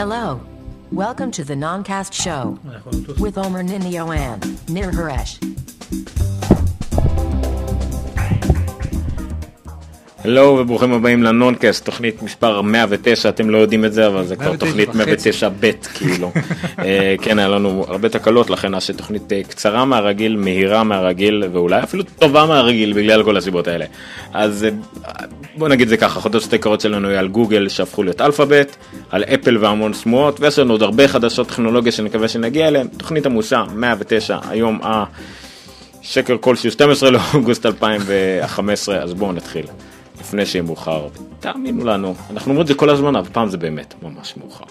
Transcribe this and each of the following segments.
Hello. Welcome to the Noncast Show with Omer Nini Oan, Nir Haresh. הלו וברוכים הבאים לנונקאסט, תוכנית מספר 109, אתם לא יודעים את זה, אבל זה כבר 109 תוכנית וחצי. 109 ב' כאילו. אה, כן, היה לנו הרבה תקלות, לכן נעשה תוכנית אה, קצרה מהרגיל, מהירה מהרגיל, ואולי אפילו טובה מהרגיל בגלל כל הסיבות האלה. אז אה, בוא נגיד זה ככה, חדשות היקרות שלנו היא על גוגל שהפכו להיות אלפאבית, על אפל והמון שמועות, ויש לנו עוד הרבה חדשות טכנולוגיה שנקווה שנגיע אליהן. תוכנית עמוסה, 109, היום ה... שקר כלשהו 12 לאוגוסט 2015 אז בואו נתחיל לפני שיהיה מאוחר תאמינו לנו אנחנו אומרים את זה כל הזמן אבל פעם זה באמת ממש מאוחר.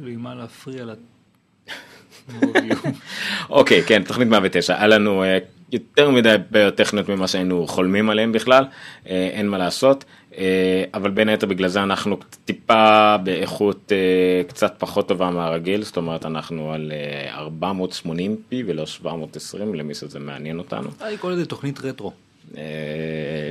אפילו עם מה להפריע לה. אוקיי כן תוכנית 109 היה לנו אה, יותר מדי בעיות טכניות ממה שהיינו חולמים עליהם בכלל אה, אין מה לעשות אבל בין היתר בגלל זה אנחנו טיפה באיכות אה, קצת פחות טובה מהרגיל זאת אומרת אנחנו על אה, 480 פי ולא 720 למי שזה מעניין אותנו. אני קורא לזה תוכנית רטרו. אה,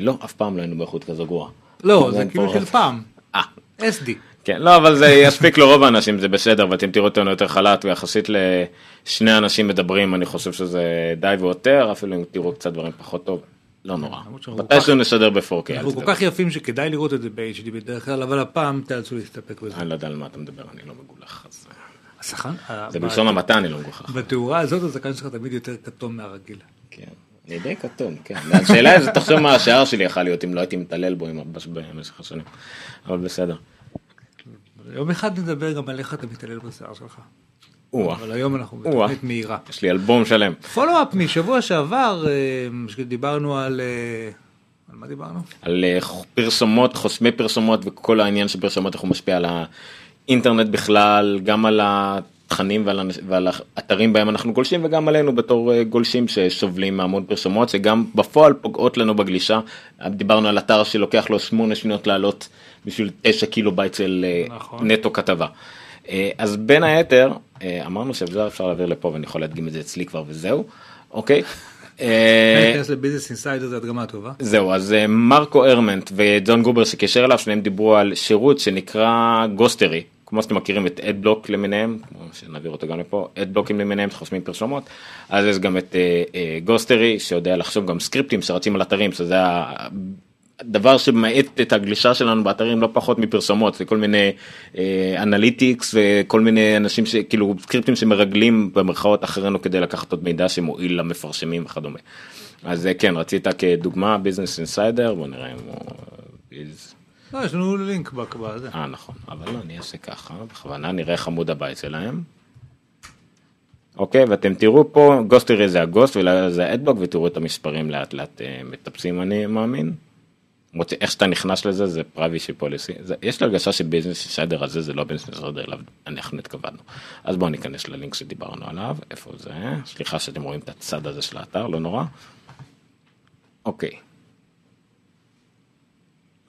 לא אף פעם לא היינו באיכות כזו גרועה. לא, זה כאילו של פעם. אה, SD. כן, לא, אבל זה יספיק לרוב האנשים, זה בסדר, ואתם תראו אותנו יותר חלק, ויחסית לשני אנשים מדברים, אני חושב שזה די ויותר, אפילו אם תראו קצת דברים פחות טוב, לא נורא. מתישהו נשדר ב-4K, אל אנחנו כל. כך יפים שכדאי לראות את זה ב-HD בדרך כלל, אבל הפעם תיאלצו להסתפק בזה. אני לא יודע על מה אתה מדבר, אני לא מגולח. אה, השחקן, זה בלשון המעטה אני לא מגולח. בתאורה הזאת הזקן שלך תמיד יותר כתום מהרגיל. כן, אני די כתום, כן. השאלה היא, תחשוב מה השיער שלי יכול להיות אם לא הייתי מתעלל בו במשך השנים. אבל בסדר. יום אחד נדבר גם על איך אתה מתעלל בשיער שלך. אבל היום אנחנו. בתוכנית מהירה. יש לי אלבום שלם. פולו-אפ משבוע שעבר, אה, שדיברנו על... אה, על מה דיברנו? על אה, פרסומות, חוסמי פרסומות וכל העניין של פרסומות, איך הוא משפיע על האינטרנט בכלל, גם על התכנים ועל, ועל האתרים בהם אנחנו גולשים וגם עלינו בתור גולשים שסובלים מהמון פרסומות שגם בפועל פוגעות לנו בגלישה. דיברנו על אתר שלוקח לו שמונה שניות לעלות בשביל 9 קילו בייט של נכון. נטו כתבה. אז בין היתר אמרנו שאפשר אפשר להעביר לפה ואני יכול להדגים את זה אצלי כבר וזהו, אוקיי. אה, ניכנס לביזנס אינסיידר זה הדגמה טובה. זהו אז אה, מרקו ארמנט וג'ון גרובר שקישר אליו שניהם דיברו על שירות שנקרא גוסטרי כמו שאתם מכירים את אדבלוק למיניהם כמו שנעביר אותו גם לפה אדבלוקים למיניהם שחוסמים פרסומות אז יש גם את אה, אה, גוסטרי שיודע לחסום גם סקריפטים שרצים על אתרים שזה הדבר שמאט את הגלישה שלנו באתרים לא פחות מפרסומות זה כל מיני אה, אנליטיקס וכל מיני אנשים שכאילו סקריפטים שמרגלים במרכאות אחרינו כדי לקחת עוד מידע שמועיל למפרסמים וכדומה. אז אה, כן רצית כדוגמה ביזנס אינסיידר בוא נראה אם הוא... ביז- לא, יש לנו לינק בזה. אה נכון אבל לא אני אעשה ככה בכוונה נראה איך עמוד הבית שלהם. אוקיי ואתם תראו פה גוסטרי זה ה ghost וזה האדבלוק ותראו את המספרים לאט לאט אה, מטפסים אני מאמין. למרות שאיך שאתה נכנס לזה זה privacy policy יש לי הרגשה שביזנס אינסיידר הזה זה לא ביזנס אינסיידר אליו אנחנו התכוונו אז בואו ניכנס ללינק שדיברנו עליו איפה זה סליחה שאתם רואים את הצד הזה של האתר לא נורא. אוקיי.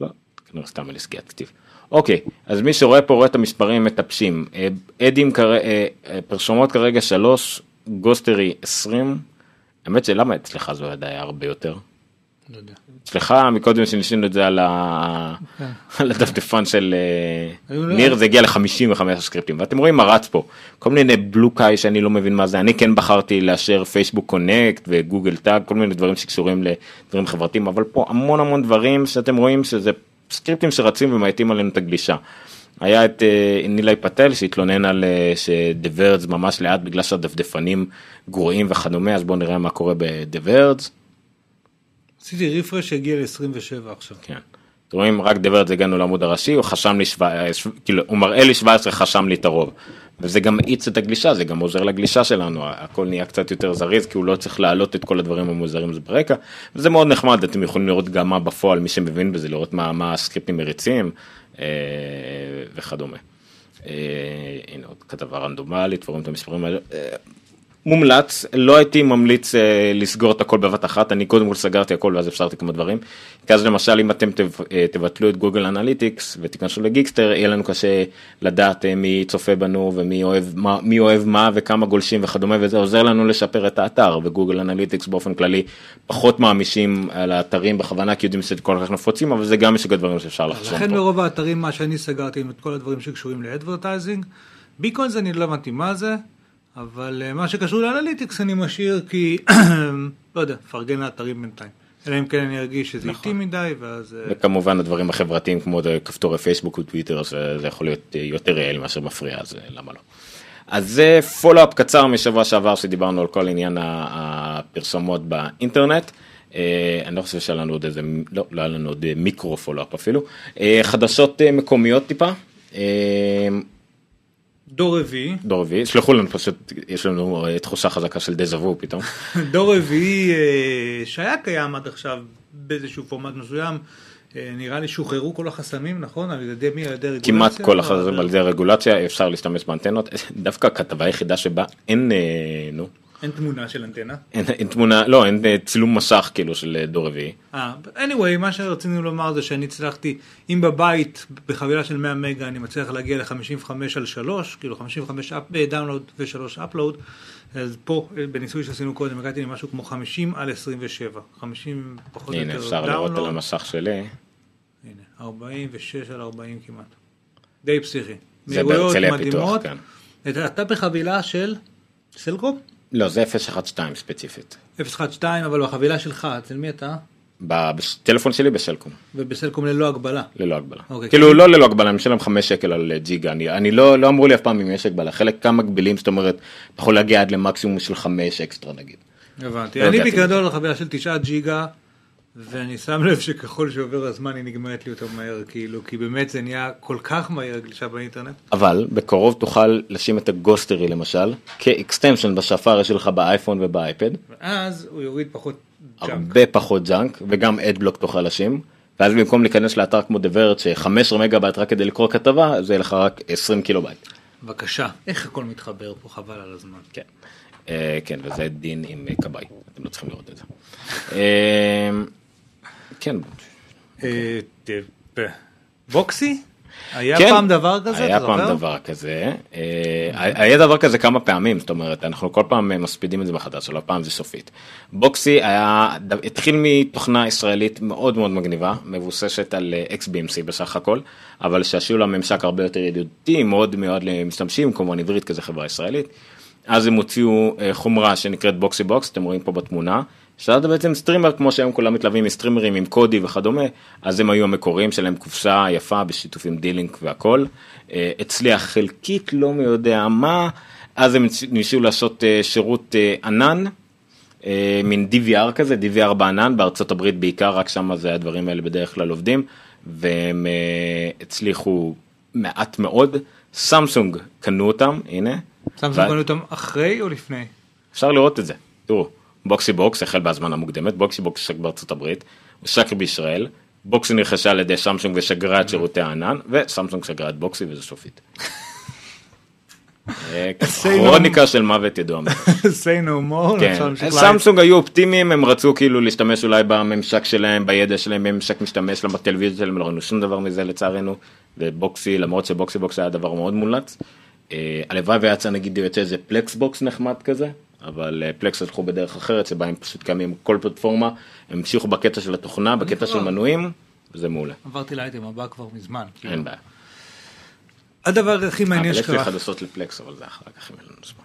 לא, כנראה סתם על שגיאת כתיב. אוקיי, אז מי שרואה פה רואה את המספרים מטפסים. אה, ads, כר... אה, אה, פרסומות כרגע 3, גוסטרי 20. האמת שלמה אצלך זה היה הרבה יותר? לא. אצלך מקודם שניסינו את זה על. על הדפדפן של אה, לא- ניר זה הגיע ל-55 סקריפטים ואתם רואים מה רץ פה כל מיני BlueKai שאני לא מבין מה זה אני כן בחרתי לאשר Facebook Connect ו Google Tag כל מיני דברים שקשורים לדברים חברתיים אבל פה המון המון דברים שאתם רואים שזה סקריפטים שרצים ומאטים עלינו את הגלישה. היה את אה, נילי פטל שהתלונן על אה, שדברדס ממש לאט בגלל שהדפדפנים גרועים וכדומה אז בואו נראה מה קורה בדברדס. עשיתי רפרש שהגיע ל-27 עכשיו. כן. אתם רואים רק דברת הגענו לעמוד הראשי הוא חשם לי שבע, ש- כאילו הוא מראה לי 17 חשם לי את הרוב. וזה גם מאיץ את הגלישה זה גם עוזר לגלישה שלנו הכל נהיה קצת יותר זריז כי הוא לא צריך להעלות את כל הדברים המוזרים ברקע וזה מאוד נחמד אתם יכולים לראות גם מה בפועל מי שמבין בזה לראות מה, מה הסקריפטים מריצים אה, וכדומה. אה, הנה עוד כתבה רנדומלית ורואים את המספרים האלה. אה, מומלץ, לא הייתי ממליץ אה, לסגור את הכל בבת אחת, אני קודם כל סגרתי הכל ואז אפשרתי כמה דברים. כי אז למשל אם אתם אה, תבטלו את גוגל אנליטיקס ותיכנסו לגיקסטר, יהיה לנו קשה לדעת אה, מי צופה בנו ומי אוהב מה, מי אוהב מה וכמה גולשים וכדומה, וזה עוזר לנו לשפר את האתר, וגוגל אנליטיקס באופן כללי פחות מעמיסים על האתרים בכוונה, כי יודעים שזה כל כך נפוצים, אבל זה גם מסוג הדברים שאפשר לחסום לכן. ברוב האתרים מה שאני סגרתי עם את כל הדברים שקשורים ל advertising. beacons אני לא הבנתי מה זה, אבל אה, מה שקשור ל analytics אני משאיר כי, לא יודע, פרגן לאתרים בינתיים. אלא אם כן אני ארגיש שזה איטי מדי, ואז... אה, וכמובן הדברים החברתיים כמו כפתורי פייסבוק וטוויטר זה, יכול להיות אה, יותר יעיל מאשר מפריע אז אה, למה לא. אז זה follow-up קצר משבוע שעבר שדיברנו על כל עניין הפרסומות באינטרנט. אה, אני לא חושב שהיה לנו עוד איזה, לא, לא היה לנו עוד אה, מיקרו פולו-אפ אפילו. אה, חדשות אה, מקומיות טיפה. דור רביעי, דור רביעי, שלחו לנו פשוט, יש לנו אה, תחושה חזקה של דז'ה וו פתאום. דור רביעי אה, שהיה קיים עד עכשיו באיזשהו פורמט מסוים, אה, נראה לי שוחררו כל החסמים, נכון? על ידי מי? על ידי רגולציה? כמעט כל אבל על ידי רגולציה אפשר להשתמש באנטנות דווקא הכתבה היחידה שבה אין נו אין תמונה של אנטנה. אין, אין תמונה לא אין אה, צילום מסך כאילו של אה, דור רביעי. אה, anyway, מה שרצינו לומר זה שאני הצלחתי, אם בבית בחבילה של 100 מגה אני מצליח להגיע ל-55 על 3, כאילו 55 download ו-3 upload, אז פה אה, בניסוי שעשינו קודם הגעתי למשהו כמו 50 על 27, 50 פחות או הנה יותר אפשר לראות על download, המסך שלי. הנה, 46 על 40 כמעט, די פסיכי, זה בהרצליה פיתוח כן. אתה בחבילה של סלקום? לא זה 012 ספציפית 012 אבל בחבילה שלך, אצל מי אתה? בטלפון שלי בסלקום ובסלקום ללא הגבלה. ללא הגבלה אוקיי, כאילו כן. לא ללא הגבלה אני משלם 5 שקל על אה, ג'יגה אני אני לא לא אמרו לי אף פעם אם יש הגבלה חלק כמה מגבילים זאת אומרת אתה יכול להגיע עד למקסימום של 5 אקסטרה נגיד. הבנתי. לא אני בגדול על חבילה של תשעה ג'יגה, ואני שם לב שככל שעובר הזמן היא נגמרת לי יותר מהר, כאילו, כי באמת זה נהיה כל כך מהר הגלישה באינטרנט. אבל בקרוב תוכל לשים את הגוסטרי למשל כ extension בספארי שלך באייפון ובאייפד ואז הוא יוריד פחות junk. הרבה פחות junk וגם אדבלוק תוכל לשים ואז במקום להיכנס לאתר כמו דה ורג' ש-15 מגה בייט רק כדי לקרוא כתבה זה יהיה לך רק 20 קילו בייט. בבקשה, איך הכל מתחבר פה, חבל על הזמן. כן. אה, כן וזה דין עם אה, כבאי אתם לא צריכים לראות את זה. אה, כן. אה, בוקסי? היה כן, פעם דבר כזה? היה פעם זוכר? דבר כזה, אה, היה דבר כזה כמה פעמים, זאת אומרת, אנחנו כל פעם אה, מספידים את זה מחדש, אבל הפעם זה סופית. בוקסי היה, התחיל מתוכנה ישראלית מאוד מאוד מגניבה, מבוססת על XBMC בסך הכל, אבל שהשיאו לה ממשק הרבה יותר ידידותי, מאוד מיועד למשתמשים, כמובן עברית כזה חברה ישראלית. אז הם הוציאו חומרה שנקראת בוקסי בוקס, אתם רואים פה בתמונה, שזה בעצם streamer כמו שהיום כולם מתלהבים מסטרימרים עם קודי וכדומה, אז הם היו המקוריים שלהם קופסה יפה בשיתוף עם דילינק והכל. אה, הצליח חלקית לא מי יודע מה, אז הם ניסו לעשות אה, שירות אה, ענן, אה, מין DVR כזה, DVR בענן, בארצות הברית בעיקר, רק שם זה הדברים האלה בדרך כלל עובדים, והם אה, הצליחו מעט מאוד. סמסונג קנו אותם, הנה. סמסונג ו- קנו אותם אחרי או לפני? אפשר לראות את זה. תראו, בוקסי בוקס החל בהזמנה מוקדמת, בוקסי בוקס הושק בארצות הברית, הושק בישראל, בוקסי נרכשה על ידי סמסונג וסגרה את שירותי הענן, וסמסונג סגרה את בוקסי וזה סופית. אה, כן, כרוניקה של מוות ידוע. say no more, כן. סמסונג היו אופטימיים, הם רצו כאילו להשתמש אולי בממשק שלהם, בידע שלהם, בממשק משתמש להם בטלוויזיה שלהם, לא ראינו שום דבר מזה לצערנו, ובוקסי, למרות שבוקסי בוקס היה דבר מאוד מומלץ. אה, הלוואי ויצא נגיד יוצא איזה פלקס בוקס נחמד כזה, אבל אה, פלקס הלכו בדרך אחרת, שבה הם פשוט קיימים בכל פלטפורמה, הם המשיכו בקטע של התוכנה, בקטע של כבר- מנויים, וזה מעולה, עברתי לאייטם הבא כבר מזמן. כאילו. אין בעיה. הדבר הכי אבל מעניין יש לי שקרה, חדשות לפלקס, אבל זה אחר כך אם אין לנו זמן.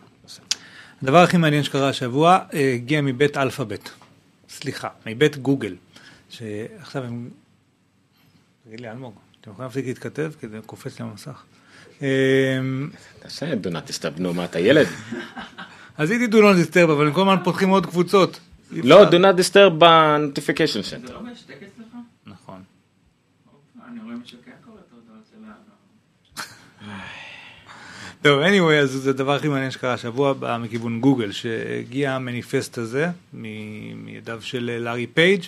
הדבר הכי מעניין שקרה השבוע אה, הגיע מבית אלפאבית, סליחה, מבית גוגל, שעכשיו הם, תגיד לי אלמוג, אתם יכולים להפסיק להתכתב כי זה קופץ לי המסך. אה, תעשה do not disturb נו, מה אתה ילד? אז הייתי do not disturb אבל הם כל הזמן פותחים עוד קבוצות. לא, do not disturb בנוטיפיקיישן סנטר. זה לא משתק אצלך? נכון. אני רואה של. טוב, anyway, אז זה הדבר הכי מעניין שקרה השבוע בא מכיוון גוגל, שהגיע המניפסט הזה מידיו של אה, לארי פייג'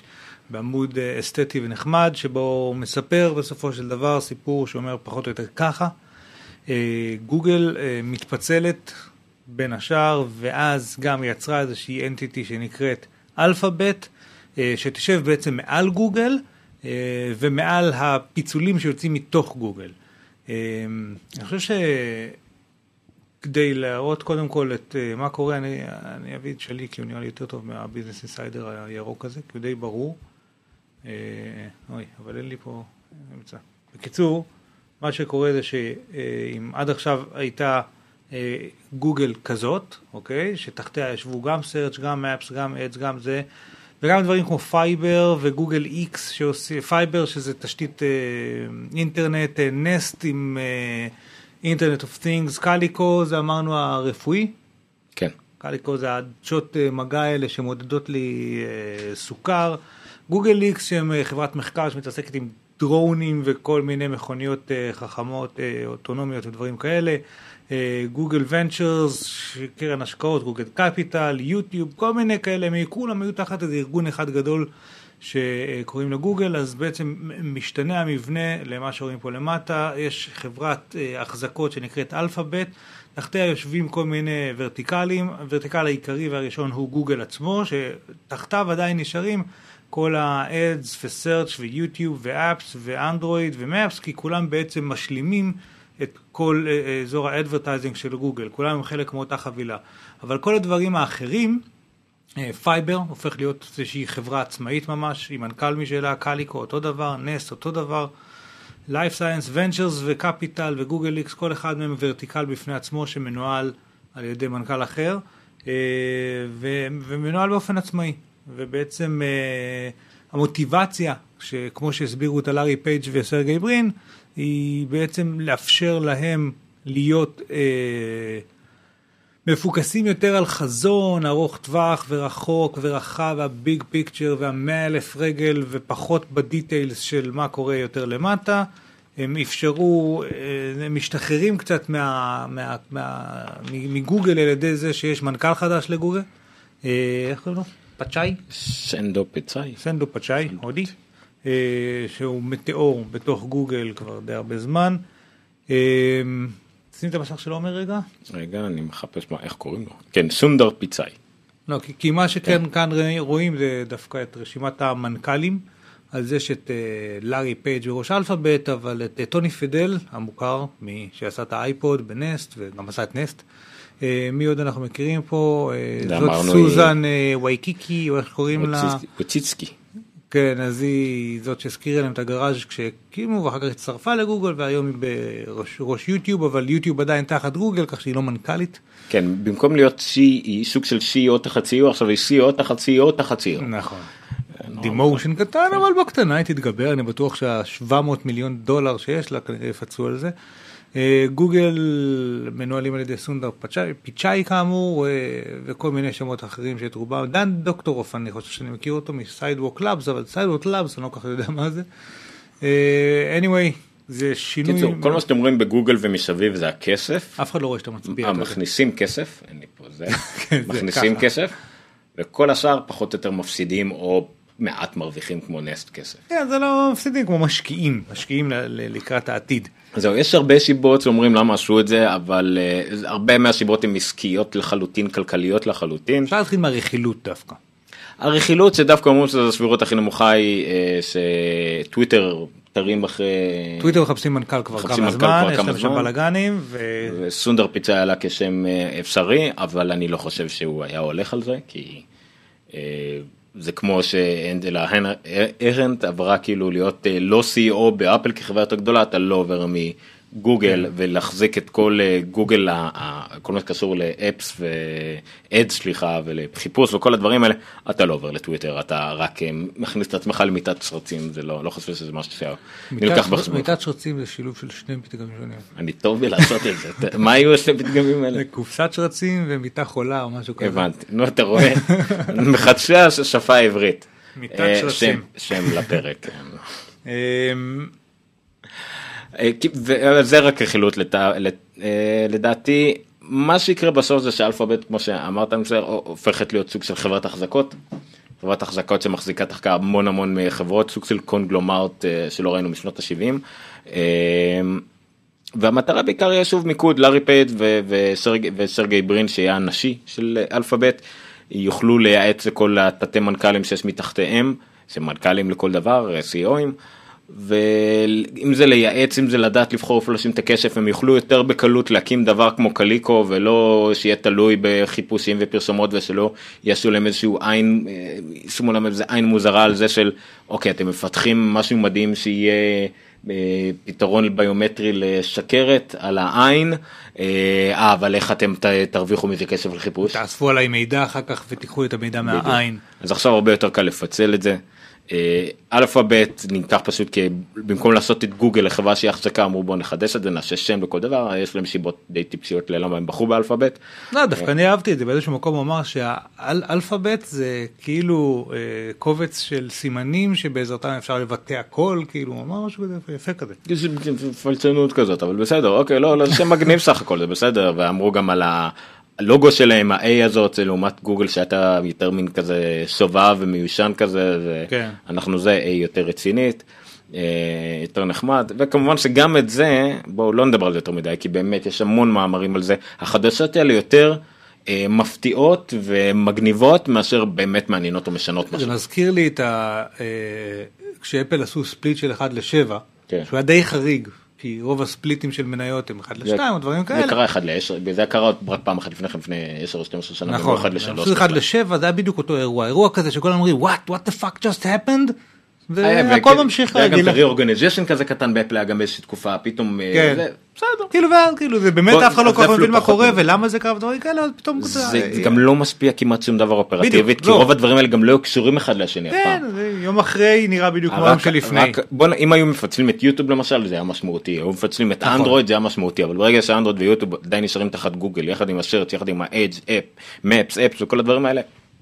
בעמוד אה, אסתטי ונחמד, שבו הוא מספר בסופו של דבר סיפור שאומר פחות או יותר ככה, אה, גוגל מתפצלת בין השאר, ואז גם יצרה איזושהי entity שנקראת אלפאבית, אה, שתשב בעצם מעל גוגל אה, ומעל הפיצולים שיוצאים מתוך גוגל. אה, אני חושב שכדי להראות קודם כל את מה קורה, אני, אני אביא את שלי כי הוא נראה לי יותר טוב מה Business Insider הירוק הזה, כי הוא די ברור. אוי, אבל אין לי פה אמצע. בקיצור, מה שקורה זה שאם עד עכשיו הייתה גוגל כזאת, אוקיי? שתחתיה ישבו גם search, גם maps, גם ads, גם זה, וגם דברים כמו Fiber ו Google X, Fiber שזה תשתית אה, אינטרנט, אה, Nest עם אה, Internet of Things, Calico זה אמרנו הרפואי, כן. Calico זה העדשות אה, מגע האלה שמודדות לי אה, סוכר. Google X שהם אה, חברת מחקר שמתעסקת עם דרונים וכל מיני מכוניות אה, חכמות, אה, אוטונומיות ודברים כאלה. אה, Google Ventures, קרן השקעות, Google Capital, יוטיוב, כל מיני כאלה, כולם היו תחת איזה ארגון אחד גדול שקוראים לו גוגל, אז בעצם משתנה המבנה למה שרואים פה למטה, יש חברת אה, החזקות שנקראת אלפאבית, תחתיה יושבים כל מיני ורטיקלים, הוורטיקל העיקרי והראשון הוא גוגל עצמו, שתחתיו עדיין נשארים כל ה-ads ו-search ויוטיוב ו apps ואנדרואיד ו maps, כי כולם בעצם משלימים את כל אה, אזור ה advertising של גוגל, כולם הם חלק מאותה חבילה. אבל כל הדברים האחרים, אה, Fiber הופך להיות איזושהי חברה עצמאית ממש, עם מנכ"ל משלה, Calico אותו דבר, Nest אותו דבר, Life Science Ventures ו Capital ו Google X, כל אחד מהם ורטיקל בפני עצמו שמנוהל על ידי מנכ"ל אחר, אה, ומנוהל באופן עצמאי. ובעצם אה, המוטיבציה, שכמו שהסבירו אותה לארי פייג' וסרגי ברין, היא בעצם לאפשר להם להיות אה, מפוקסים יותר על חזון ארוך טווח ורחוק ורחב וה big picture והמאה אלף רגל ופחות ב details של מה קורה יותר למטה. הם אפשרו, אה, הם משתחררים קצת מה, מה, מה, מגוגל על ידי זה שיש מנכ"ל חדש לגוגל. אה, איך קוראים לו? פצ'אי? סנדו פצאי. סנדו פצ'אי, הודי, שהוא מטאור בתוך גוגל כבר די הרבה זמן. אה, שים את המסך של עומר רגע. רגע, אני מחפש מה, איך קוראים לו? כן, סונדר פיצאי. לא, כי, כי מה שכן כאן רואים זה דווקא את רשימת המנכ"לים. על זה שאת אה, לארי פייג' בראש אלפאבית, אבל את אה, טוני פידל, המוכר, מי שעשה את האייפוד ב Nest, וגם עשה את Nest. אה, מי עוד אנחנו מכירים פה? אה, זה זאת סוזן אה, וייקיקי, או איך קוראים לה? ווציצקי. כן, אז היא זאת שהזכירה להם את הגראז' כשהקימו, ואחר כך הצטרפה לגוגל, והיום היא בראש ראש יוטיוב, אבל יוטיוב עדיין תחת גוגל, כך שהיא לא מנכ"לית. כן, במקום להיות C, היא סוג של CEO תחת CEO, עכשיו היא CEO תחת CEO תחת CEO. נכון. דימושן קטן, אבל בקטנה היא תתגבר, אני בטוח שה-700 מיליון דולר שיש לה, כנראה יפצו על זה. אה, גוגל מנוהלים על ידי סונדר פצ'אי, פיצ'אי כאמור, אה, וכל מיני שמות אחרים שאת רובם, דן דוקטורוף, אני חושב שאני מכיר אותו מ Sidewalk Labs, אבל Sidewalk Labs, אני לא כל כך יודע מה זה. אה, anyway, זה שינוי, קיצור, כל מה שאתם רואים בגוגל ומסביב זה הכסף. אף אחד לא רואה שאתה מצביע. מכניסים כסף, אין לי פה זה, כן, מכניסים. כסף, וכל השאר פחות או יותר מפסידים או מעט מרוויחים כמו Nest כסף. כן, זה לא מפסידים כמו משקיעים, משקיעים לקראת העתיד. זהו, יש הרבה סיבות שאומרים למה עשו את זה, אבל uh, הרבה מהסיבות הן עסקיות לחלוטין, כלכליות לחלוטין. אפשר להתחיל מהרכילות דווקא. הרכילות שדווקא אומרים שזו הסבירות הכי נמוכה היא uh, שטוויטר תרים אחרי... טוויטר מחפשים מנכ"ל כבר מחפשים כמה מנכ"ל זמן, כבר יש להם שם. בלאגנים, ו... סונדר פיצה עלה כשם אה, אפשרי, אבל אני לא חושב שהוא היה הולך על זה, כי אה, זה כמו שאנדלה ארנט עברה כאילו להיות אה, לא CEO באפל כחברה יותר גדולה, אתה לא עובר מגוגל ולהחזיק את כל אה, גוגל, כל מה שקשור לאפס ואדס סליחה ולחיפוש וכל הדברים האלה, אתה לא עובר לטוויטר, אתה רק אה, מכניס את עצמך למיטת שרצים, זה לא, לא חושב שזה משהו שהיה נלקח בחשבון. מיטת שרצים זה שילוב של שני פתגמים שונים. אני טוב בלעשות את זה, מה היו השני פתגמים האלה? קופסת שרצים ומיטה חולה או משהו כזה. הבנתי, נו אתה רואה, מחדשי השפה העברית. מיטת אה, שרצים. שם שם לפרק. אה, וזה רק רכילות אה, לדעתי, מה שיקרה בסוף זה שאלפאבית, כמו שאמרת, הופכת להיות סוג של חברת החזקות. חברת החזקות שמחזיקה תחקה המון המון חברות, סוג של קונגלומרט אה, שלא ראינו משנות ה-70. והמטרה בעיקר יהיה שוב מיקוד, לארי פייד וסרג- וסרגי ברין שיהיה הנשי של אלפאבית, יוכלו לייעץ לכל התתי מנכ"לים שיש מתחתיהם, שמנכ"לים לכל דבר, CEOים, ואם זה לייעץ, אם זה לדעת לבחור איפה לשים את הכסף, הם יוכלו יותר בקלות להקים דבר כמו קליקו ולא שיהיה תלוי בחיפושים ופרסומות ושלא יעשו להם איזשהו עין, אה, ישימו להם איזה עין מוזרה על זה של אוקיי אתם מפתחים משהו מדהים שיהיה אה, פתרון ביומטרי לשקרת על העין, אה, אה, אבל איך אתם ת- תרוויחו מזה כסף לחיפוש? תאספו עליי מידע אחר כך ותיקחו את המידע בדיוק. מהעין. אז עכשיו הרבה יותר קל לפצל את זה. אה, אלפאבית ניקח פשוט כי במקום לעשות את גוגל לחברה שהיא החזקה אמרו בוא נחדש את זה נעשה שם לכל דבר יש להם סיבות די טיפשיות ללמה הם בחרו באלפאבית. לא, דווקא אני אהבתי את זה, באיזשהו מקום הוא אמר שהאלפאבית זה כאילו אה, קובץ של סימנים שבעזרתם אפשר לבטא הכל, כאילו, הוא אמר משהו יפה כזה. יש פלצנות כזאת אבל בסדר אוקיי לא לא זה שם מגניב סך הכל זה בסדר ואמרו גם על הלוגו שלהם ה-A הזאת זה לעומת גוגל שהייתה יותר מין כזה שובב ומיושן כזה כן. אנחנו זה A יותר רצינית. אה, יותר נחמד וכמובן שגם את זה בואו לא נדבר על זה יותר מדי כי באמת יש המון מאמרים על זה החדשות האלה יותר אה, מפתיעות ומגניבות מאשר באמת מעניינות או משנות זה משהו. מזכיר לי את ה... אה, כשאפל עשו ספליט של 1 ל-7, כן. שהוא היה די חריג, כי רוב הספליטים של מניות הם 1 ל-2 או דברים זה כאלה. קרה אחד לעשר, זה קרה רק פעם אחת לפני כן, לפני 10 או 12 שנה, נכון, אחד לשלוש. עשו 1 בכלל. ל-7 זה היה בדיוק אותו אירוע, אירוע כזה שכולם אומרים what what the fuck just happened, היה, והכל ממשיך היה גם רגיל. ריאורגניזיישן כזה קטן באפל היה גם באיזושהי תקופה פתאום אה, כן. בסדר. כאילו ואז כאילו זה באמת אף אחד לא כל כך זה מבין מה קורה. ולמה זה קרה ודברים כאלה, אז פתאום זה גם לא משפיע כמעט שום דבר אופרטיבית, כי לא. רוב הדברים האלה גם לא קשורים אחד לשני אף כן, פעם. זה יום אחרי נראה בדיוק כמו היום רק- שלפני. רק- בוא נ- אם היו מפצלים את יוטיוב למשל זה היה משמעותי, היו מפצלים את נכון. אנדרואיד זה היה משמעותי, אבל ברגע שאנדרואיד ויוטיוב עדיין נשארים תחת גוגל יחד עם השרץ, יחד עם האדג' אפ, מפס, אפס וכל הדברים האלה,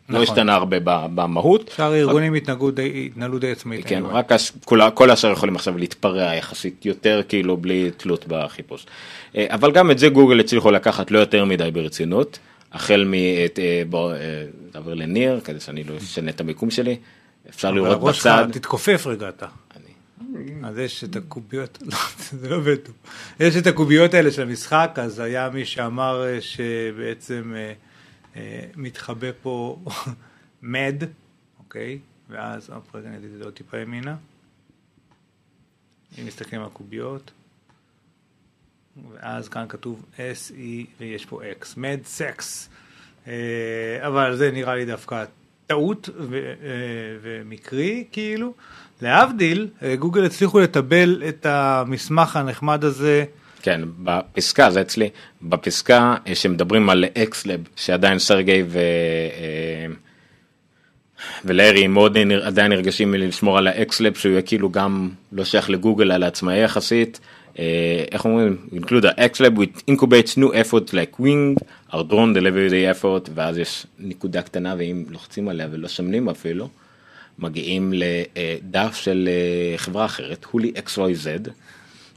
לא נכון. השתנה הרבה במהות. שאר הארגונים התנהגו די- התנהלו די עצמאית. כן, anyway. רק הש- כל כל השאר יכולים עכשיו להתפרע יחסית יותר כאילו בלי תלות בחיפוש. אה, אבל גם את זה גוגל הצליחו לקחת לא יותר מדי ברצינות, החל מ... אה, בוא, אה, נעבור לניר, כדי שאני לא אשנה את המיקום שלי, אפשר לראות הראש שלך, בצד. תתכופף רגע אתה. אז יש את הקוביות, לא, זה לא טוב. יש את הקוביות האלה של המשחק, אז היה מי שאמר אה, שבעצם אה, אה, מתחבא פה מד, אוקיי? ואז, אופ, רגע, אני אגיד את זה עוד טיפה ימינה. אם מסתכלים על הקוביות, ואז כאן כתוב S-E ויש פה X, מד סקס. אבל זה נראה לי דווקא טעות ו- אה, ומקרי, כאילו. להבדיל, אה, גוגל הצליחו לטבל את המסמך הנחמד הזה. כן, בפסקה, זה אצלי, בפסקה אה, שמדברים על אקסלב, שעדיין סרגי ו... אה, ולארי מאוד עדיין נרגשים מלשמור על האקסלב שהוא כאילו גם לא שייך לגוגל אלא עצמאי יחסית. אה, איך אומרים? include the X-Lab which incubates new efforts like wing, our drone delivery effort ואז יש נקודה קטנה ואם לוחצים עליה ולא שומנים אפילו מגיעים לדף של חברה אחרת, הולי XYZ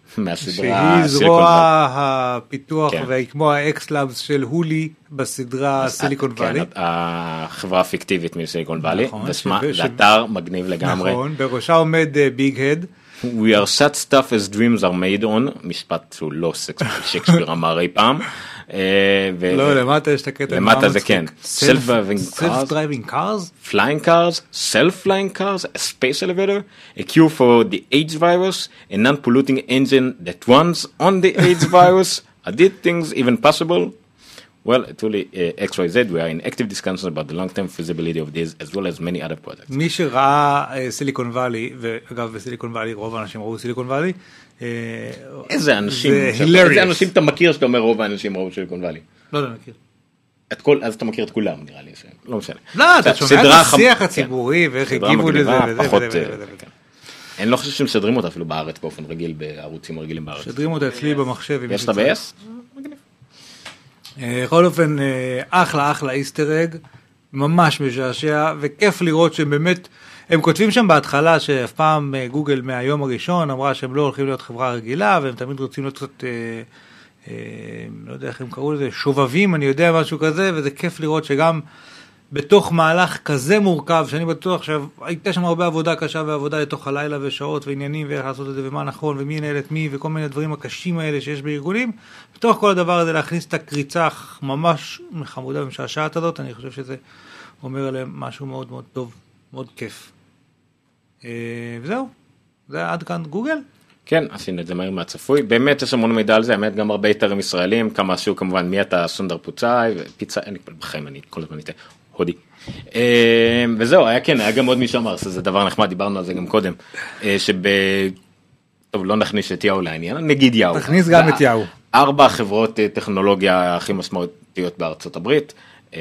מהסדרה שהיא זרוע. הפיתוח כן. והיא כמו ה X-Labs של Hooli בסדרה סיליקון כן, וואלי. החברה הפיקטיבית מסיליקון וואלי, נכון, ושמה, ש- מגניב לגמרי. נכון, בראשה עומד Big Head. We are such stuff as dreams are made on, משפט שהוא לא שייקספיר אמר אי פעם. אה, ו- לא, למטה יש את הקטע. למטה נורא זה מצחיק. כן. Self- Self-driving cars. Self-driving cars? flying cars, self-flying cars, a space elevator, a cure for the AIDS virus, a non-polluting engine that runs on the AIDS virus. Are these things even possible? Well, truly, uh, XYZ, we are in active discussions about the long-term feasibility of these, as well as many other projects. מי שראה אה, סיליקון וואלי, ואגב בסיליקון וואלי רוב האנשים ראו סיליקון וואלי. אה, איזה אנשים. איזה אנשים אתה מכיר שאתה אומר רוב האנשים ראו סיליקון וואלי? לא יודע, מכיר. את כל, אז אתה מכיר את כולם נראה לי, ש- לא משנה. לא, אתה שומע את השיח כן. הציבורי ואיך הגיבו לזה וזה אה. כן. אני לא חושב שמשדרים אותה אפילו בארץ באופן רגיל בערוצים רגילים בארץ. משדרים אותה אצלי במחשב. יש מישהו ב-S? אה, בכל אופן, אה, אחלה אחלה איסטר אג, ממש משעשע, וכיף לראות שהם באמת, הם כותבים שם בהתחלה שאף פעם אה, גוגל מהיום הראשון אמרה שהם לא הולכים להיות חברה רגילה, והם תמיד רוצים להיות קצת, אה, אה, לא יודע איך הם קראו לזה, שובבים, אני יודע, משהו כזה, וזה כיף לראות שגם בתוך מהלך כזה מורכב, שאני בטוח שהייתה שם הרבה עבודה קשה ועבודה לתוך הלילה ושעות ועניינים ואיך לעשות את זה ומה נכון ומי ינהל את מי וכל מיני דברים הקשים האלה שיש בארגונים, בתוך כל הדבר הזה להכניס את הקריצה ממש חמודה ומשעשעת הזאת, אני חושב שזה אומר עליהם משהו מאוד מאוד טוב, מאוד כיף. אה, וזהו, זה עד כאן גוגל. כן, עשינו את זה מהר מהצפוי, באמת יש המון מידע על זה, האמת גם הרבה אתרים ישראלים, כמה עשו כמובן מי אתה סונדר פוצאי, ופיצה, אין לי בחיים אני כל הזמן אתן, הודי. אה, וזהו, היה כן, היה גם עוד מי שאמר שזה דבר נחמד, דיברנו על זה גם קודם, אה, שב... טוב, לא נכניס את יאהו לעניין, נגיד יאהו. תכניס גם את יאהו. ארבע חברות אה, טכנולוגיה הכי משמעותיות בארצות הברית. אה,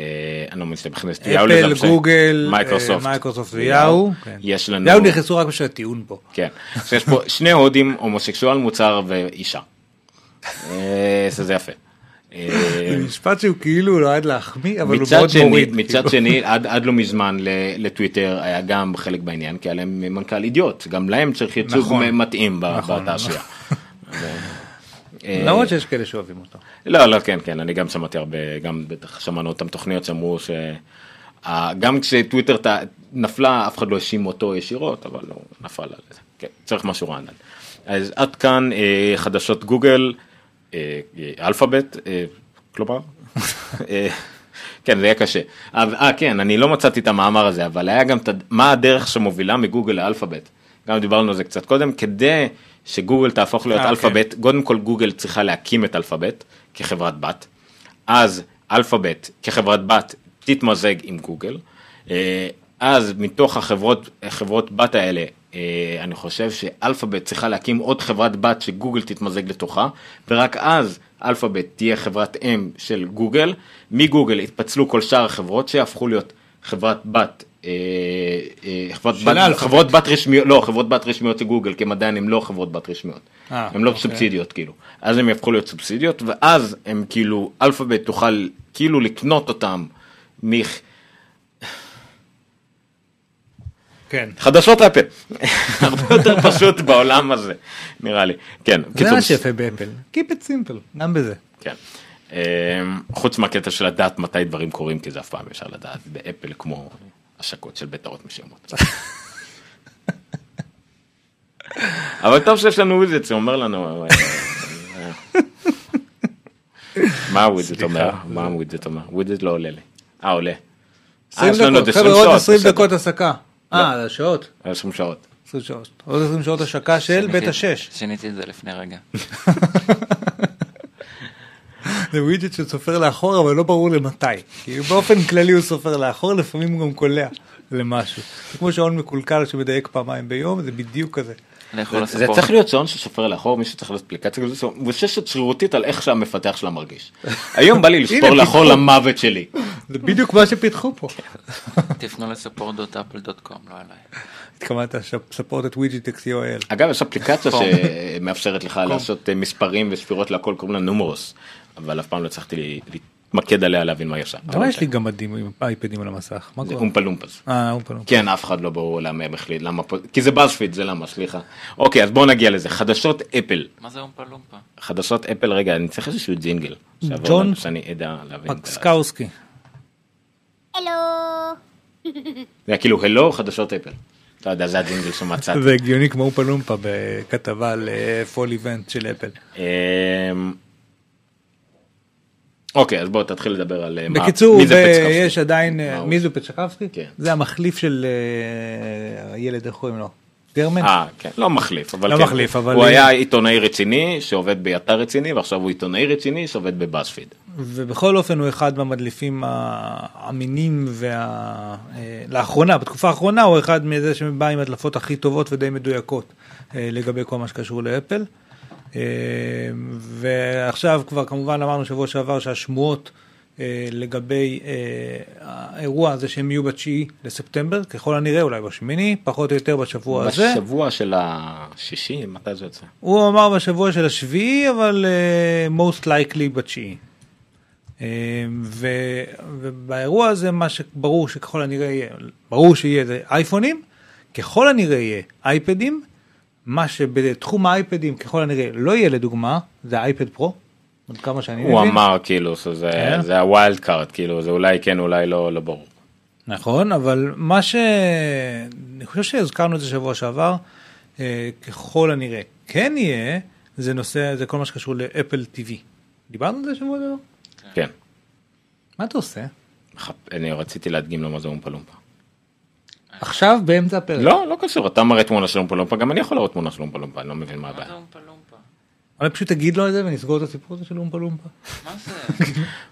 אני לא מבין שאתה מכניס את יאהו לזה, אפל. גוגל, מייקרוסופט, מייקרוסופט ויאהו. כן. יש לנו, יאהו נכנסו רק בשביל הטיעון פה. כן, יש פה שני הודים, הומוסקסואל מוצהר ואישה. שזה יפה. אה, זה משפט שהוא כאילו נועד להחמיא, אבל הוא מאוד שני, מוריד. מצד כאילו. שני, עד, עד לא מזמן לטוויטר היה גם חלק בעניין, כי היה להם מנכ"ל אידיוט, גם להם צריך ייצוג נכון. מתאים נכון, בתעשייה. אה, למרות שיש כאלה שאוהבים אותו. לא, לא, כן, כן, אני גם שמעתי הרבה, גם בטח שמענו אותם תוכניות שאמרו ש... גם כשטוויטר נפלה, אף אחד לא האשים אותו ישירות, אבל הוא נפל על זה. כן, צריך משהו רענן. אז עד כאן אה, חדשות גוגל, אלפאבית, אה, כלומר, אה, כן, זה יהיה קשה. אה, כן, אני לא מצאתי את המאמר הזה, אבל היה גם, מה הדרך שמובילה מגוגל לאלפאבית. גם דיברנו על זה קצת קודם, כדי שגוגל תהפוך להיות אה, אלפאבית, קודם כל גוגל צריכה להקים את אלפאבית כחברת בת, אז אלפאבית כחברת בת תתמזג עם גוגל, אה, אז מתוך החברות, חברות בת האלה, אה, אני חושב שאלפאבית צריכה להקים עוד חברת בת שגוגל תתמזג לתוכה, ורק אז אלפאבית תהיה חברת אם של גוגל, מגוגל יתפצלו כל שאר החברות שיהפכו להיות חברת בת. אה, אה, חברות בת. חברות בת רשמיות, לא, חברות בת רשמיות של גוגל, כי הם עדיין הם לא חברות בת רשמיות. אה, הם לא אוקיי. סובסידיות כאילו. אז הם יהפכו להיות סובסידיות, ואז הם כאילו, אלפאבית תוכל כאילו לקנות אותם מח... כן. חדשות אפל. הרבה יותר פשוט בעולם הזה, נראה לי. כן, זה מה שיפה באפל. Keep it simple, גם בזה. כן. אמ, חוץ מהקטע של לדעת מתי דברים קורים, כי זה אף פעם אפשר לדעת באפל כמו השקות של בטרות מסוימות. אבל טוב שיש לנו וויזט שאומר לנו. אה, אה, מה הוויזט אומר? מה הוויזט אומר? וויזט לא עולה לי. אה עולה. אה, 20 יש לנו עוד דקות, 20 חבר'ה, עוד שעות, 20 בסדר. דקות הסקה. אה, על השעות. 20 שעות. 20 שעות. עוד 20 שעות השקה של בית השש. שיניתי את זה לפני רגע. זה ווידג'ט שסופר לאחור, אבל לא ברור למתי. כי באופן כללי הוא סופר לאחור, לפעמים הוא גם קולע למשהו. זה כמו שעון מקולקל שמדייק פעמיים ביום, זה בדיוק כזה. זה. צריך להיות שעון שסופר לאחור, מישהו צריך לעשות אפליקציה כזאת, מבוששת שרירותית על איך שהמפתח שלה מרגיש. היום בא לי לספור לאחור. למוות שלי. זה בדיוק מה שפיתחו פה. תפנו לספורט.אפל.קום, לא אליי. התכוונת ספורט את ווידג'ט co.il. אגב, יש אפליקציה. שמאפשרת לך לעשות אה, מספרים וספירות להכל, קוראים לה נומרוס, אבל אף פעם לא הצלחתי להתמקד עליה להבין מה היא עושה. למה יש לי גמדים עם אייפדים על המסך? מה קורה? אומפה לומפס. אה, אומפה לומפה. כן, אף אחד לא ברור למה הם החליט, למה פה, כי זה באזפיד, זה למה, סליחה. אוקיי, אז בואו נגיע לזה. חדשות אפל. מה זה אומפה לומפה? חדשות אפל, רגע, אני צריך איזשהו ג'ינגל. ג'ון פקסקאוסקי. זה היה כאילו הלו חדשות אפל. לא יודע, זה הג'ינגל שמצאתי. זה הגיוני כמו אומפה לומפה בכתבה על פול איבנט של אפל. אוקיי, אז בוא תתחיל לדבר על אה, בקיצור, מי זה פצקפסקי. יש עדיין, אה? מי זה פצ'קבסקי? כן. זה המחליף של אה, הילד, איך קוראים לו? גרמן? אה, כן, לא מחליף, אבל לא כן. מחליף, אבל- הוא היה עיתונאי רציני שעובד באתר רציני, ועכשיו הוא עיתונאי רציני שעובד בבאזפיד. ובכל אופן הוא אחד מהמדליפים האמינים וה... לאחרונה, בתקופה האחרונה הוא אחד מזה שבא עם הדלפות הכי טובות ודי מדויקות לגבי כל מה שקשור לאפל. אה, ועכשיו כבר כמובן אמרנו שבוע שעבר שהשמועות אה, לגבי אה, האירוע הזה שהם יהיו בתשיעי לספטמבר, ככל הנראה אולי בשמיני, פחות או יותר בשבוע הזה. בשבוע של השישי, מתי זה יוצא? הוא אמר בשבוע של השביעי, אבל most likely בתשיעי. ו, ובאירוע הזה מה שברור שככל הנראה יהיה, ברור שיהיה זה אייפונים, ככל הנראה יהיה אייפדים, מה שבתחום האייפדים ככל הנראה לא יהיה לדוגמה, זה אייפד פרו, עד כמה שאני הוא מבין. אמר כאילו שזה כן? זה ה wild card, כאילו זה אולי כן, אולי לא, לא ברור. נכון, אבל מה ש... אני חושב שהזכרנו את זה שבוע שעבר, אה, ככל הנראה כן יהיה, זה נושא, זה כל מה שקשור לאפל TV. דיברנו על זה שבוע שעבר? כן. מה אתה עושה? אני רציתי להדגים לו מה זה אומפה לומפה. עכשיו באמצע הפרק. לא, לא קשור, אתה מראה תמונה של אומפה לומפה, גם אני יכול להראות תמונה של אומפה לומפה, אני לא מבין מה הבעיה. אולי פשוט תגיד לו את זה ונסגור את הסיפור הזה של אומפה לומפה. מה זה?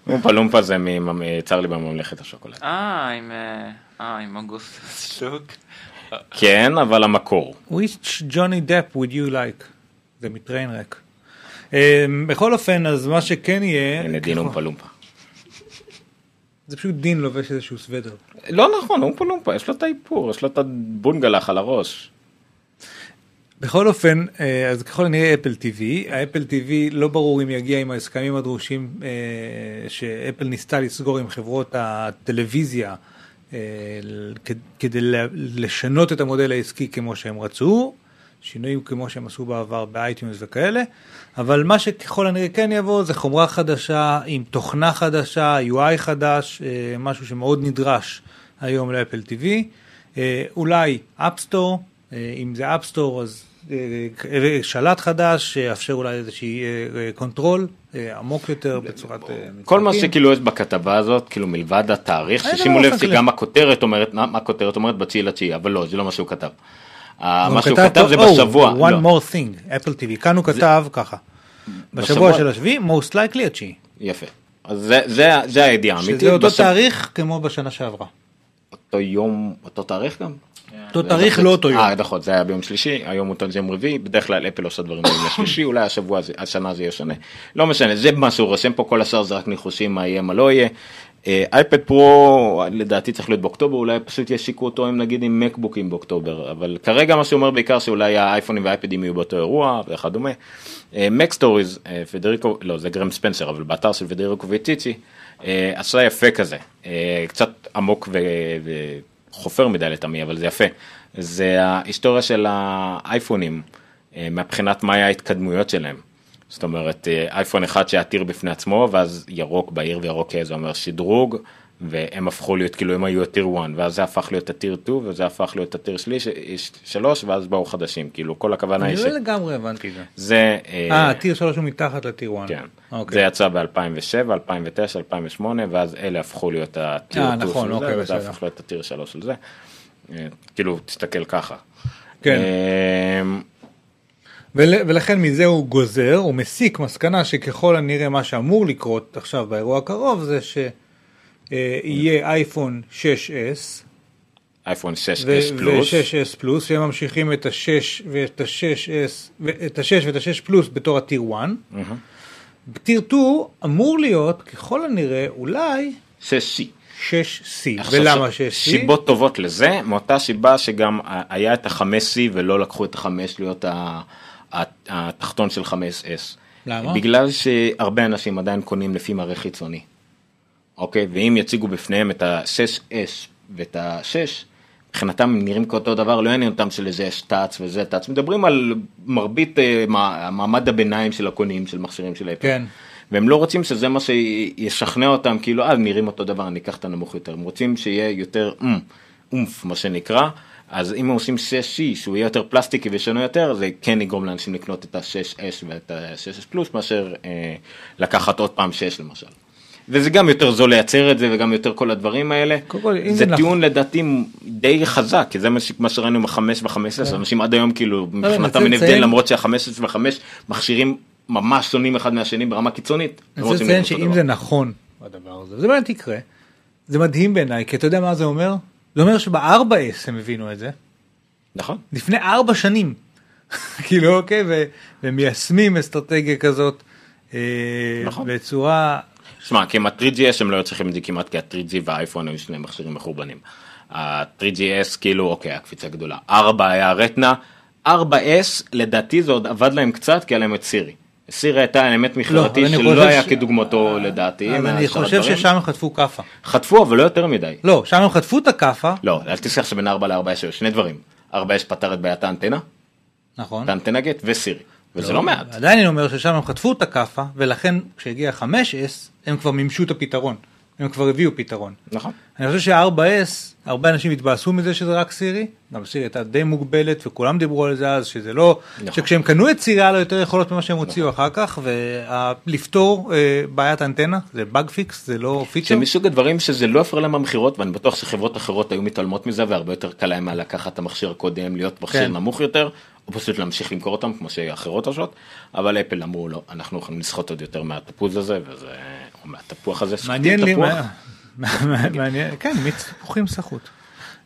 אומפה לומפה זה מצרלי בממלכת השוקולד. אה, עם... אה, אה, עם אוגוסטוס שוק. כן, אבל המקור. which Johnny Depp would you like? זה מטריין ריק. אה, בכל אופן, אז מה שכן יהיה, הנה דין אומפה לומפה. זה פשוט דין לובש איזשהו סוודר. לא נכון, אומפה לומפה, יש לו את האיפור, יש לו את הבונגלח על הראש. בכל אופן, אה, אז ככל הנראה אפל TV, האפל TV לא ברור אם יגיע עם ההסכמים הדרושים אה, שאפל ניסתה לסגור עם חברות הטלוויזיה אה, כדי לשנות את המודל העסקי כמו שהם רצו, שינויים כמו שהם עשו בעבר ב iTunes וכאלה, אבל מה שככל הנראה כן יבוא זה חומרה חדשה עם תוכנה חדשה, UI חדש, אה, משהו שמאוד נדרש היום ל Apple TV, אה, אולי App Store, אם זה App Store אז אה, שלט חדש שיאפשר אולי איזושהי control עמוק יותר בצורת אה, כל מה. שכאילו יש בכתבה הזאת, כאילו מלבד התאריך, ששימו לא לב שגם הכותרת אומרת, מה הכותרת אומרת? בתשיעי לתשיעי, אבל לא, זה לא מה שהוא כתב. אה, מה שהוא כתב זה "Oh, בשבוע. one לא. more thing, אפל TV, כאן הוא כתב ככה. בשבוע של השביעי, most likely התשיעי. יפה. אז זה- זה זה הידיעה האמיתית. שזה אותו תאריך כמו בשנה שעברה. אותו יום, אותו תאריך גם? אותו תאריך לא אותו יום. אה, נכון, זה היה ביום שלישי, היום הוא יום רביעי, בדרך כלל אפל עושה דברים ביום שלישי, אולי השבוע, השנה זה יהיה שונה. לא משנה, זה מה שהוא רושם פה, כל השאר זה רק ניחושים מה יהיה, מה לא יהיה. אה, אייפד פרו, לדעתי צריך להיות באוקטובר, אולי פשוט ישיקו אותו עם נגיד עם מקבוקים באוקטובר, אבל כרגע מה שהוא אומר בעיקר שאולי האייפונים והאייפדים יהיו באותו אירוע וכדומה. MacStories, פדריקו, לא זה גרם ספנסר, אבל באתר של פדריקו ויטיצ'י, אה, עשה יפה כזה, אה, קצת עמוק וחופר מדי לטעמי, אבל זה יפה. זה ההיסטוריה של האייפונים, אה, מבחינת מה היה ההתקדמויות שלהם. זאת אומרת, אה, אייפון אחד שעתיר בפני עצמו, ואז ירוק בהיר וירוק זה אומר שדרוג, והם הפכו להיות, כאילו הם היו הטיר 1, ואז זה הפך להיות הטיר 2, וזה הפך להיות הטיר 3, ואז באו חדשים, כאילו כל הכוונה אני היא ש... לא לגמרי הבנתי את זה. זה... אה, טיר 3 הוא מתחת לטיר 1. כן, אוקיי. זה יצא ב-2007, 2009, 2008, ואז אלה הפכו להיות הטיר אה, 2 נכון, של אוקיי, זה, וזה בסדר. הפך להיות הטיר 3 של זה. אה, כאילו, תסתכל ככה. כן. אה, ול, ולכן מזה הוא גוזר, הוא מסיק מסקנה שככל הנראה מה שאמור לקרות עכשיו באירוע הקרוב זה שיהיה אייפון 6S אייפון 6S ו- פלוס, ו-6S פלוס, שהם ממשיכים את ה-6 ואת ה-6S, ואת ה-6 ואת ה-6 פלוס בתור הטיר 1. טיר 2 אמור להיות ככל הנראה אולי 6C. 6C. עכשיו, ולמה ש- 6C? סיבות טובות לזה, מאותה סיבה שגם היה את ה-5C ולא לקחו את ה-5 להיות ה- התחתון של 5S. למה? בגלל שהרבה אנשים עדיין קונים לפי מראה חיצוני. אוקיי, ואם יציגו בפניהם את ה-6S ואת ה-6, מבחינתם נראים כאותו דבר, לא יעניין אותם שלזה יש טאץ וזה טאץ, מדברים על מרבית אה, מעמד הביניים של הקונים של מכשירים של אפל. כן. והם לא רוצים שזה מה שישכנע אותם, כאילו, אה, נראים אותו דבר, אני אקח את הנמוך יותר. הם רוצים שיהיה יותר אומ, אומף, מה שנקרא. אז אם עושים 6C, שהוא יהיה יותר פלסטיקי ושונה יותר, זה כן יגרום לאנשים לקנות את ה-6S ואת ה-6S פלוס, מאשר אה, לקחת עוד פעם 6 למשל. וזה גם יותר זול לייצר את זה, וגם יותר כל הדברים האלה. כל, אם זה טיעון לדעתי די חזק, כי זה מה שראינו עם ה-5 וה-15, אנשים עד היום כאילו, אני רוצה מבחינתם אין הבדל, למרות שה-15 וה-5 מכשירים ממש שונים אחד מהשני ברמה קיצונית. אני לא רוצה לציין שאם. זה נכון, הדבר הזה, זה באמת יקרה. זה מדהים בעיניי, כי אתה יודע מה זה אומר? זה אומר שב-4S הם הבינו את זה, נכון. לפני ארבע שנים. כאילו, אוקיי, ו- ומיישמים אסטרטגיה כזאת אה, נכון. בצורה... שמע, כי עם ה-3GS הם לא היו צריכים את זה כמעט, כי ה-3G והאייפון היו שני מכשירים מחורבנים. ה-3GS כאילו, אוקיי, הקפיצה גדולה. 4 היה רטנה, 4S לדעתי זה עוד עבד להם קצת, כי היה להם את סירי. סירי הייתה אלמנט מכירתי אני שלא היה ש- כדוגמתו לדעתי. אבל אני חושב הדברים. ששם הם חטפו כאפה. חטפו, אבל לא יותר מדי. לא, שם הם חטפו את הכאפה, לא, אל תשכח שבין 4 ל-4 יש שני דברים. 4 יש פתר את בעיית האנטנה, נכון? את האנטנה גט וסירי. וזה לא מעט. עדיין אני אומר ששם הם חטפו את הכאפה, ולכן כשהגיע 5S, הם כבר מימשו את הפתרון. הם כבר הביאו פתרון. נכון. אני חושב שה-4S, הרבה אנשים התבאסו מזה שזה רק סירי, גם סירי הייתה די מוגבלת וכולם דיברו על זה אז, שזה לא, נכון. שכשהם קנו את סירי היה לו יותר יכולות ממה שהם הוציאו אחר כך, ולפתור אה, בעיית אנטנה, זה bug fix, זה לא פיצ'ר. זה מסוג הדברים שזה לא יפריע להם במכירות ואני בטוח שחברות אחרות היו מתעלמות מזה והרבה יותר קל להם לקחת את המכשיר הקודם להיות מכשיר כן. נמוך יותר או פשוט להמשיך למכור אותם כמו שאחרות עושות אבל אפל אמרו לא אנחנו יכולים לסחוט עוד יותר מהתפוז הזה וזה או מהתפוח הזה לי, תפוח. מה- מה- מעניין, כן, מיץ תפוחים סחוט.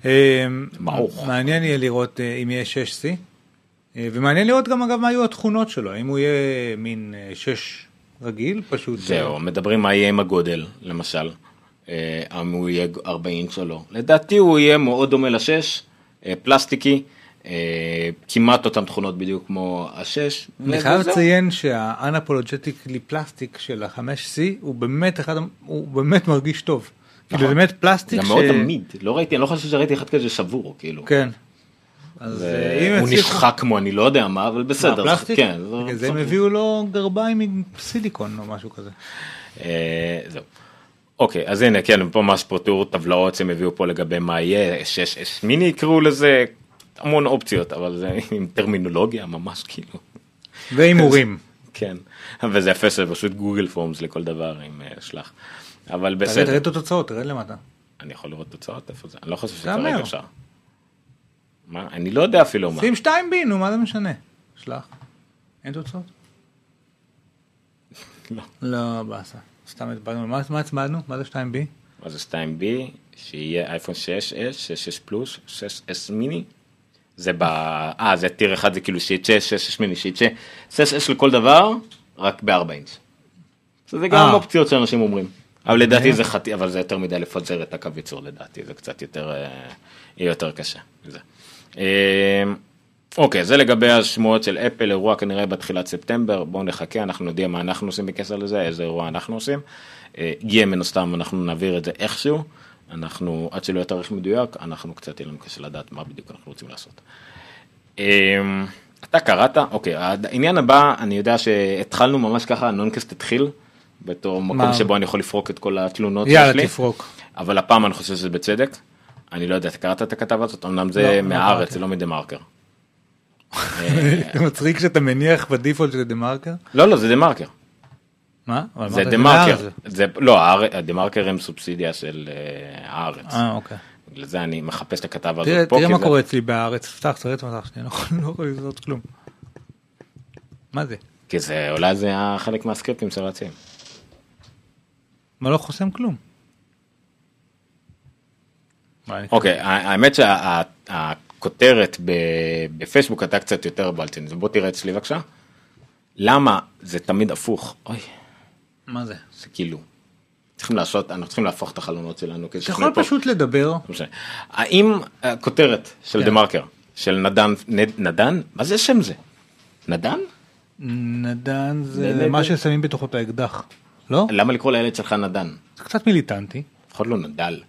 אה, ברוך. מעניין יהיה לראות אה, אם יהיה 6C, אה, ומעניין לראות גם אגב מה יהיו התכונות שלו, האם הוא יהיה מין 6 רגיל, פשוט. אה, זהו מדברים מה יהיה עם הגודל למשל אה, אם הוא יהיה 4 אינץ' או לא לדעתי הוא יהיה מאוד דומה לשש אה, פלסטיקי אה, כמעט אותם תכונות בדיוק כמו השש. אני חייב. לציין שה unapologetically plastic של ה-5C הוא באמת אחד, הוא באמת מרגיש טוב. כאילו זה באמת פלסטיק זה ש... מאוד עמיד לא ראיתי אני לא חושב שראיתי אחד כזה שבור כאילו. כן. אז זה- אה, אם הוא נשחק כמו אני לא יודע מה אבל בסדר. פלסטיק? כן. זה זה- הם הביאו לו גרביים עם סיליקון או משהו כזה. אה, זהו. אוקיי אז הנה כן פה ממש פרטור טבלאות שהם הביאו פה לגבי מה יהיה 6 מיני יקראו לזה המון אופציות אבל זה עם טרמינולוגיה ממש כאילו. והימורים. כן. וזה יפה שפשוט גוגל פורמס לכל דבר עם אה, שלח. אבל תראה בסדר. תראה את התוצאות, תרד למטה. אני יכול לראות תוצאות איפה זה? אני לא חושב. שכרגע אפשר. מה? אני לא יודע אפילו מה. שים 2 בי, נו מה זה משנה? שלח. אין תוצאות? לא. לא, באסה. סתם הצבענו, מה הצבענו? מה זה 2 בי? מה זה 2B? שיהיה אייפון 6S, 6S פלוס, 6S מיני. זה ב... אה, זה טיר אחד, זה כאילו שיצ'ה, 6S מיני, שיצ'ה. 6S לכל דבר, רק ב-4 אינץ'. זה גם אה. אופציות שאנשים אומרים. אבל לדעתי מעניין. זה חצי, אבל זה יותר מדי לפזר את הקו ייצור לדעתי, זה קצת יותר, אה, יהיה יותר קשה. זה. אה, אוקיי, זה לגבי השמועות של אפל, אירוע כנראה בתחילת ספטמבר, בואו נחכה, אנחנו נודיע מה אנחנו עושים בקשר לזה, איזה אירוע אנחנו עושים. יהיה מן הסתם, אנחנו נעביר את זה איכשהו, אנחנו, עד שלא יהיה תאריך מדויק, אנחנו קצת יהיה לנו קשה לדעת מה בדיוק אנחנו רוצים לעשות. אה, אתה קראת, אוקיי, העניין הבא, אני יודע שהתחלנו ממש ככה, הנונקאסט התחיל, בתור מקום מה? שבו אני יכול לפרוק את כל התלונות שיש לי. יאללה, תפרוק. אבל הפעם אני חושב שזה בצדק. אני לא יודע, אתה קראת את הכתבה הזאת? אמנם לא, זה לא מהארץ, קראתי. זה לא מדה מרקר. מצחיק שאתה מניח ב default שזה דה מרקר? לא, לא, זה דה מרקר. מה? זה דה. מרקר. לא, דה מרקר הם סובסידיה של אה, הארץ. אה, אוקיי. בגלל זה אני מחפש את תראה הזאת פה. תראה מה קורה אצלי בארץ, פתח, תראה את המסך שלי, אני לא יכול- לא לעשות כלום. מה זה? כי זה, אולי זה היה חלק מהסקריפטים שרצים. מה לא חוסם כלום? אוקיי, האמת שהכותרת בפייסבוק הייתה קצת יותר בלטינית. בוא תראה אצלי בבקשה. למה זה תמיד הפוך? אוי, מה זה? זה כאילו. צריכים לעשות, אנחנו צריכים להפוך את החלונות שלנו. אתה יכול פה- פשוט לדבר, לא. האם הכותרת של כן. דה מרקר, של נדן, נד- נדן? מה זה שם זה? נדן? נדן זה נ- מה ששמים בתוכו את האקדח, לא? למה לקרוא לילד שלך נדן? זה קצת מיליטנטי. לפחות לא נדל.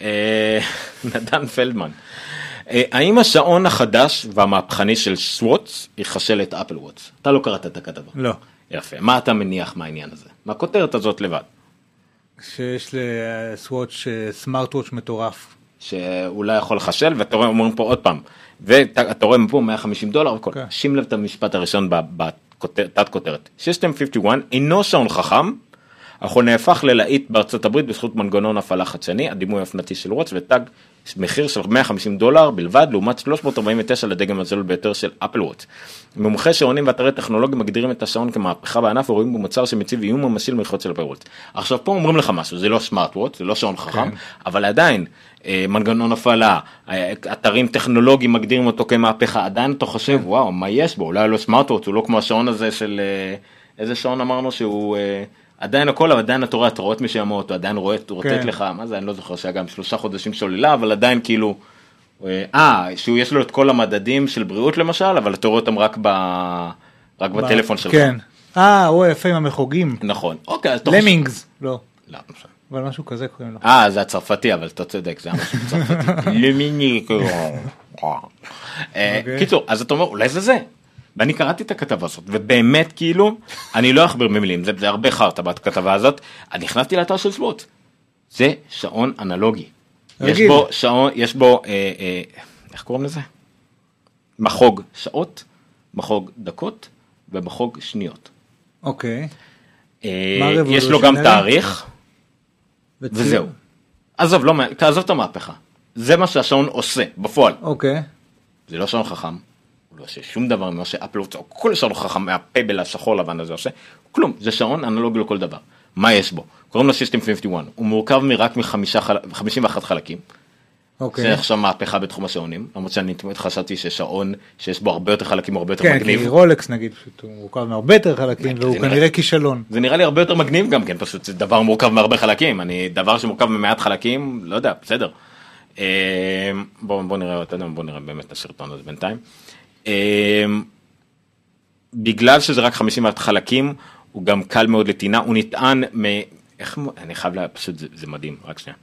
אה, נדן פלדמן. אה, האם השעון החדש והמהפכני של סוואטס יחשל את אפל וואטס? אתה לא קראת את הכתבה. לא. יפה. מה אתה מניח מהעניין הזה? מהכותרת הזאת לבד. שיש לסוואץ' סמארט וואץ' מטורף. שאולי יכול לחשל ואתה רואה אומרים פה עוד פעם ואתה רואה פה 150 דולר וכל כן. שים לב את המשפט הראשון בתת כותרת System 51 אינו שעון חכם אך הוא נהפך ללהיט בארצות הברית בזכות מנגנון הפעלה חדשני הדימוי האופנתי של וואטס ותג מחיר של 150 דולר בלבד לעומת 349 לדגם הזול ביותר של אפל וואטס. מומחי שעונים ואתרי טכנולוגיה מגדירים את השעון כמהפכה בענף ורואים בו מוצר שמציב איום ממשי למלכות של אפל וואטס. עכשיו פה אומרים לך משהו זה לא סמארט וואטס זה לא שעון חכם כן. אבל עדיין אה, מנגנון הפעלה אה, אתרים טכנולוגיים מגדירים אותו כמהפכה עדיין אתה חושב וואו מה יש בו אולי לא סמארט וואטס הוא לא כמו השעון הזה של אה, איזה שעון אמרנו שהוא אה, עדיין הכל אבל עדיין אתה רואה אתה רואה את מי שאמר אותו עדיין רואה הוא רוטט כן. לך מה זה אני לא זוכר שהיה גם שלושה חודשים שוללה אבל עדיין כאילו אה, אה שהוא יש לו את כל המדדים של בריאות למשל אבל אתה רואה אותם רק ב... רק בטלפון שלך. כן. אה, הוא יפה עם המחוגים. נכון. אוקיי אז אתה חושב- למינגס. לא. לא, לא. אבל משהו כזה קוראים לו. אה זה הצרפתי אבל אתה צודק זה היה משהו צרפתי. למיני. אה, אוקיי. קיצור אז אתה אומר אולי זה זה. ואני קראתי את הכתבה הזאת ובאמת כאילו אני לא אכביר במילים זה, זה הרבה חרטא בכתבה הזאת אני נכנסתי לאתר של סוואט זה שעון אנלוגי. יש. בו שעון, יש בו, אה, אה, איך קוראים לזה? מחוג שעות, מחוג דקות ומחוג שניות. אוקיי. אה, יש לו גם? תאריך, וציון. וזהו. עזוב, לא, תעזוב את המהפכה. זה מה שהשעון עושה, בפועל. אוקיי. זה לא שעון חכם, הוא לא עושה שום דבר ממה שאפל או כל שעון חכם מהפבל השחור לבן הזה עושה, כלום, זה שעון אנלוגי לכל דבר. מה יש בו? קוראים לו System 51, הוא מורכב מרק מ-51 חלקים, אוקיי. זה עכשיו מהפכה בתחום השעונים, למרות שאני תמיד חשבתי ששעון שיש בו הרבה יותר חלקים הוא הרבה יותר כן, מגניב. כי רולקס נגיד, פשוט הוא מורכב מהרבה יותר חלקים, והוא זה נראה- כנראה כישלון. זה נראה לי הרבה יותר מגניב גם כן, פשוט זה דבר מורכב מהרבה חלקים, אני, דבר שמורכב ממעט חלקים, לא יודע, בסדר. אה, בוא, בוא נראה, אתה יודע, בוא נראה באמת את הסרטון הזה בינתיים. אה, בגלל שזה רק 50 חלקים, הוא גם קל מאוד לטעינה, הוא נטען מ... איך, אני חייב לה... פשוט זה, זה מדהים, רק שנייה.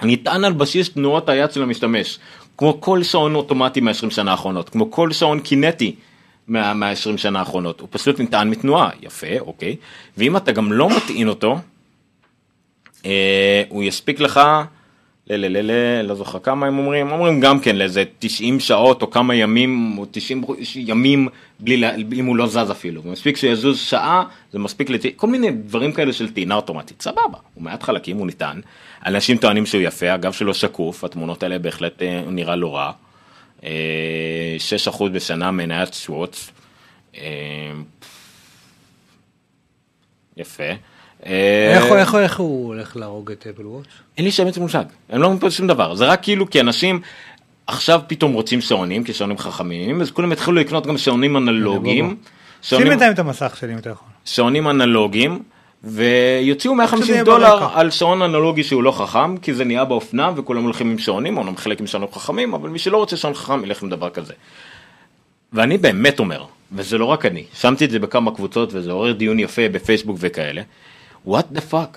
הוא נטען על בסיס תנועות היד של המשתמש, כמו כל שעון אוטומטי מה-20 שנה האחרונות, כמו כל שעון קינטי מה- מה-20 שנה האחרונות, הוא פשוט נטען מתנועה, יפה, אוקיי, ואם אתה גם לא מטעין אותו, אה, הוא יספיק לך, ל, ל, ל, ל, לא זוכר כמה הם אומרים, אומרים גם כן לאיזה 90 שעות או כמה ימים, או 90 ימים, בלי, אם הוא לא זז אפילו, מספיק שיזוז שעה, זה מספיק לת... כל מיני דברים כאלה של טעינה אוטומטית, סבבה, הוא מעט חלקים, הוא ניתן, אנשים טוענים שהוא יפה, הגב שלו שקוף, התמונות האלה בהחלט אה, נראה לא רע, אה, 6% בשנה מניית שוורץ, אה, יפה. אה, איך הוא- איך איך הוא הולך להרוג את אפל וואץ'? אין לי שמץ מושג, הם לא אומרים שום דבר, זה רק כאילו כי אנשים עכשיו פתאום רוצים שעונים, כי שעונים חכמים, אז כולם התחילו לקנות גם שעונים אנלוגיים, שים בינתיים את המסך שלי אם אתה יכול. שעונים אנלוגיים, ויוציאו שזה 150 יהיה דולר. על שעון אנלוגי שהוא לא חכם, כי זה נהיה באופנה וכולם הולכים עם שעונים, אומנם חלק עם שעונים חכמים, אבל מי שלא רוצה שעון חכם ילך עם דבר כזה. ואני באמת אומר, וזה לא רק אני, שמתי את זה בכמה קבוצות וזה עורר דיון יפה בפייסבוק וכאלה, what the fuck,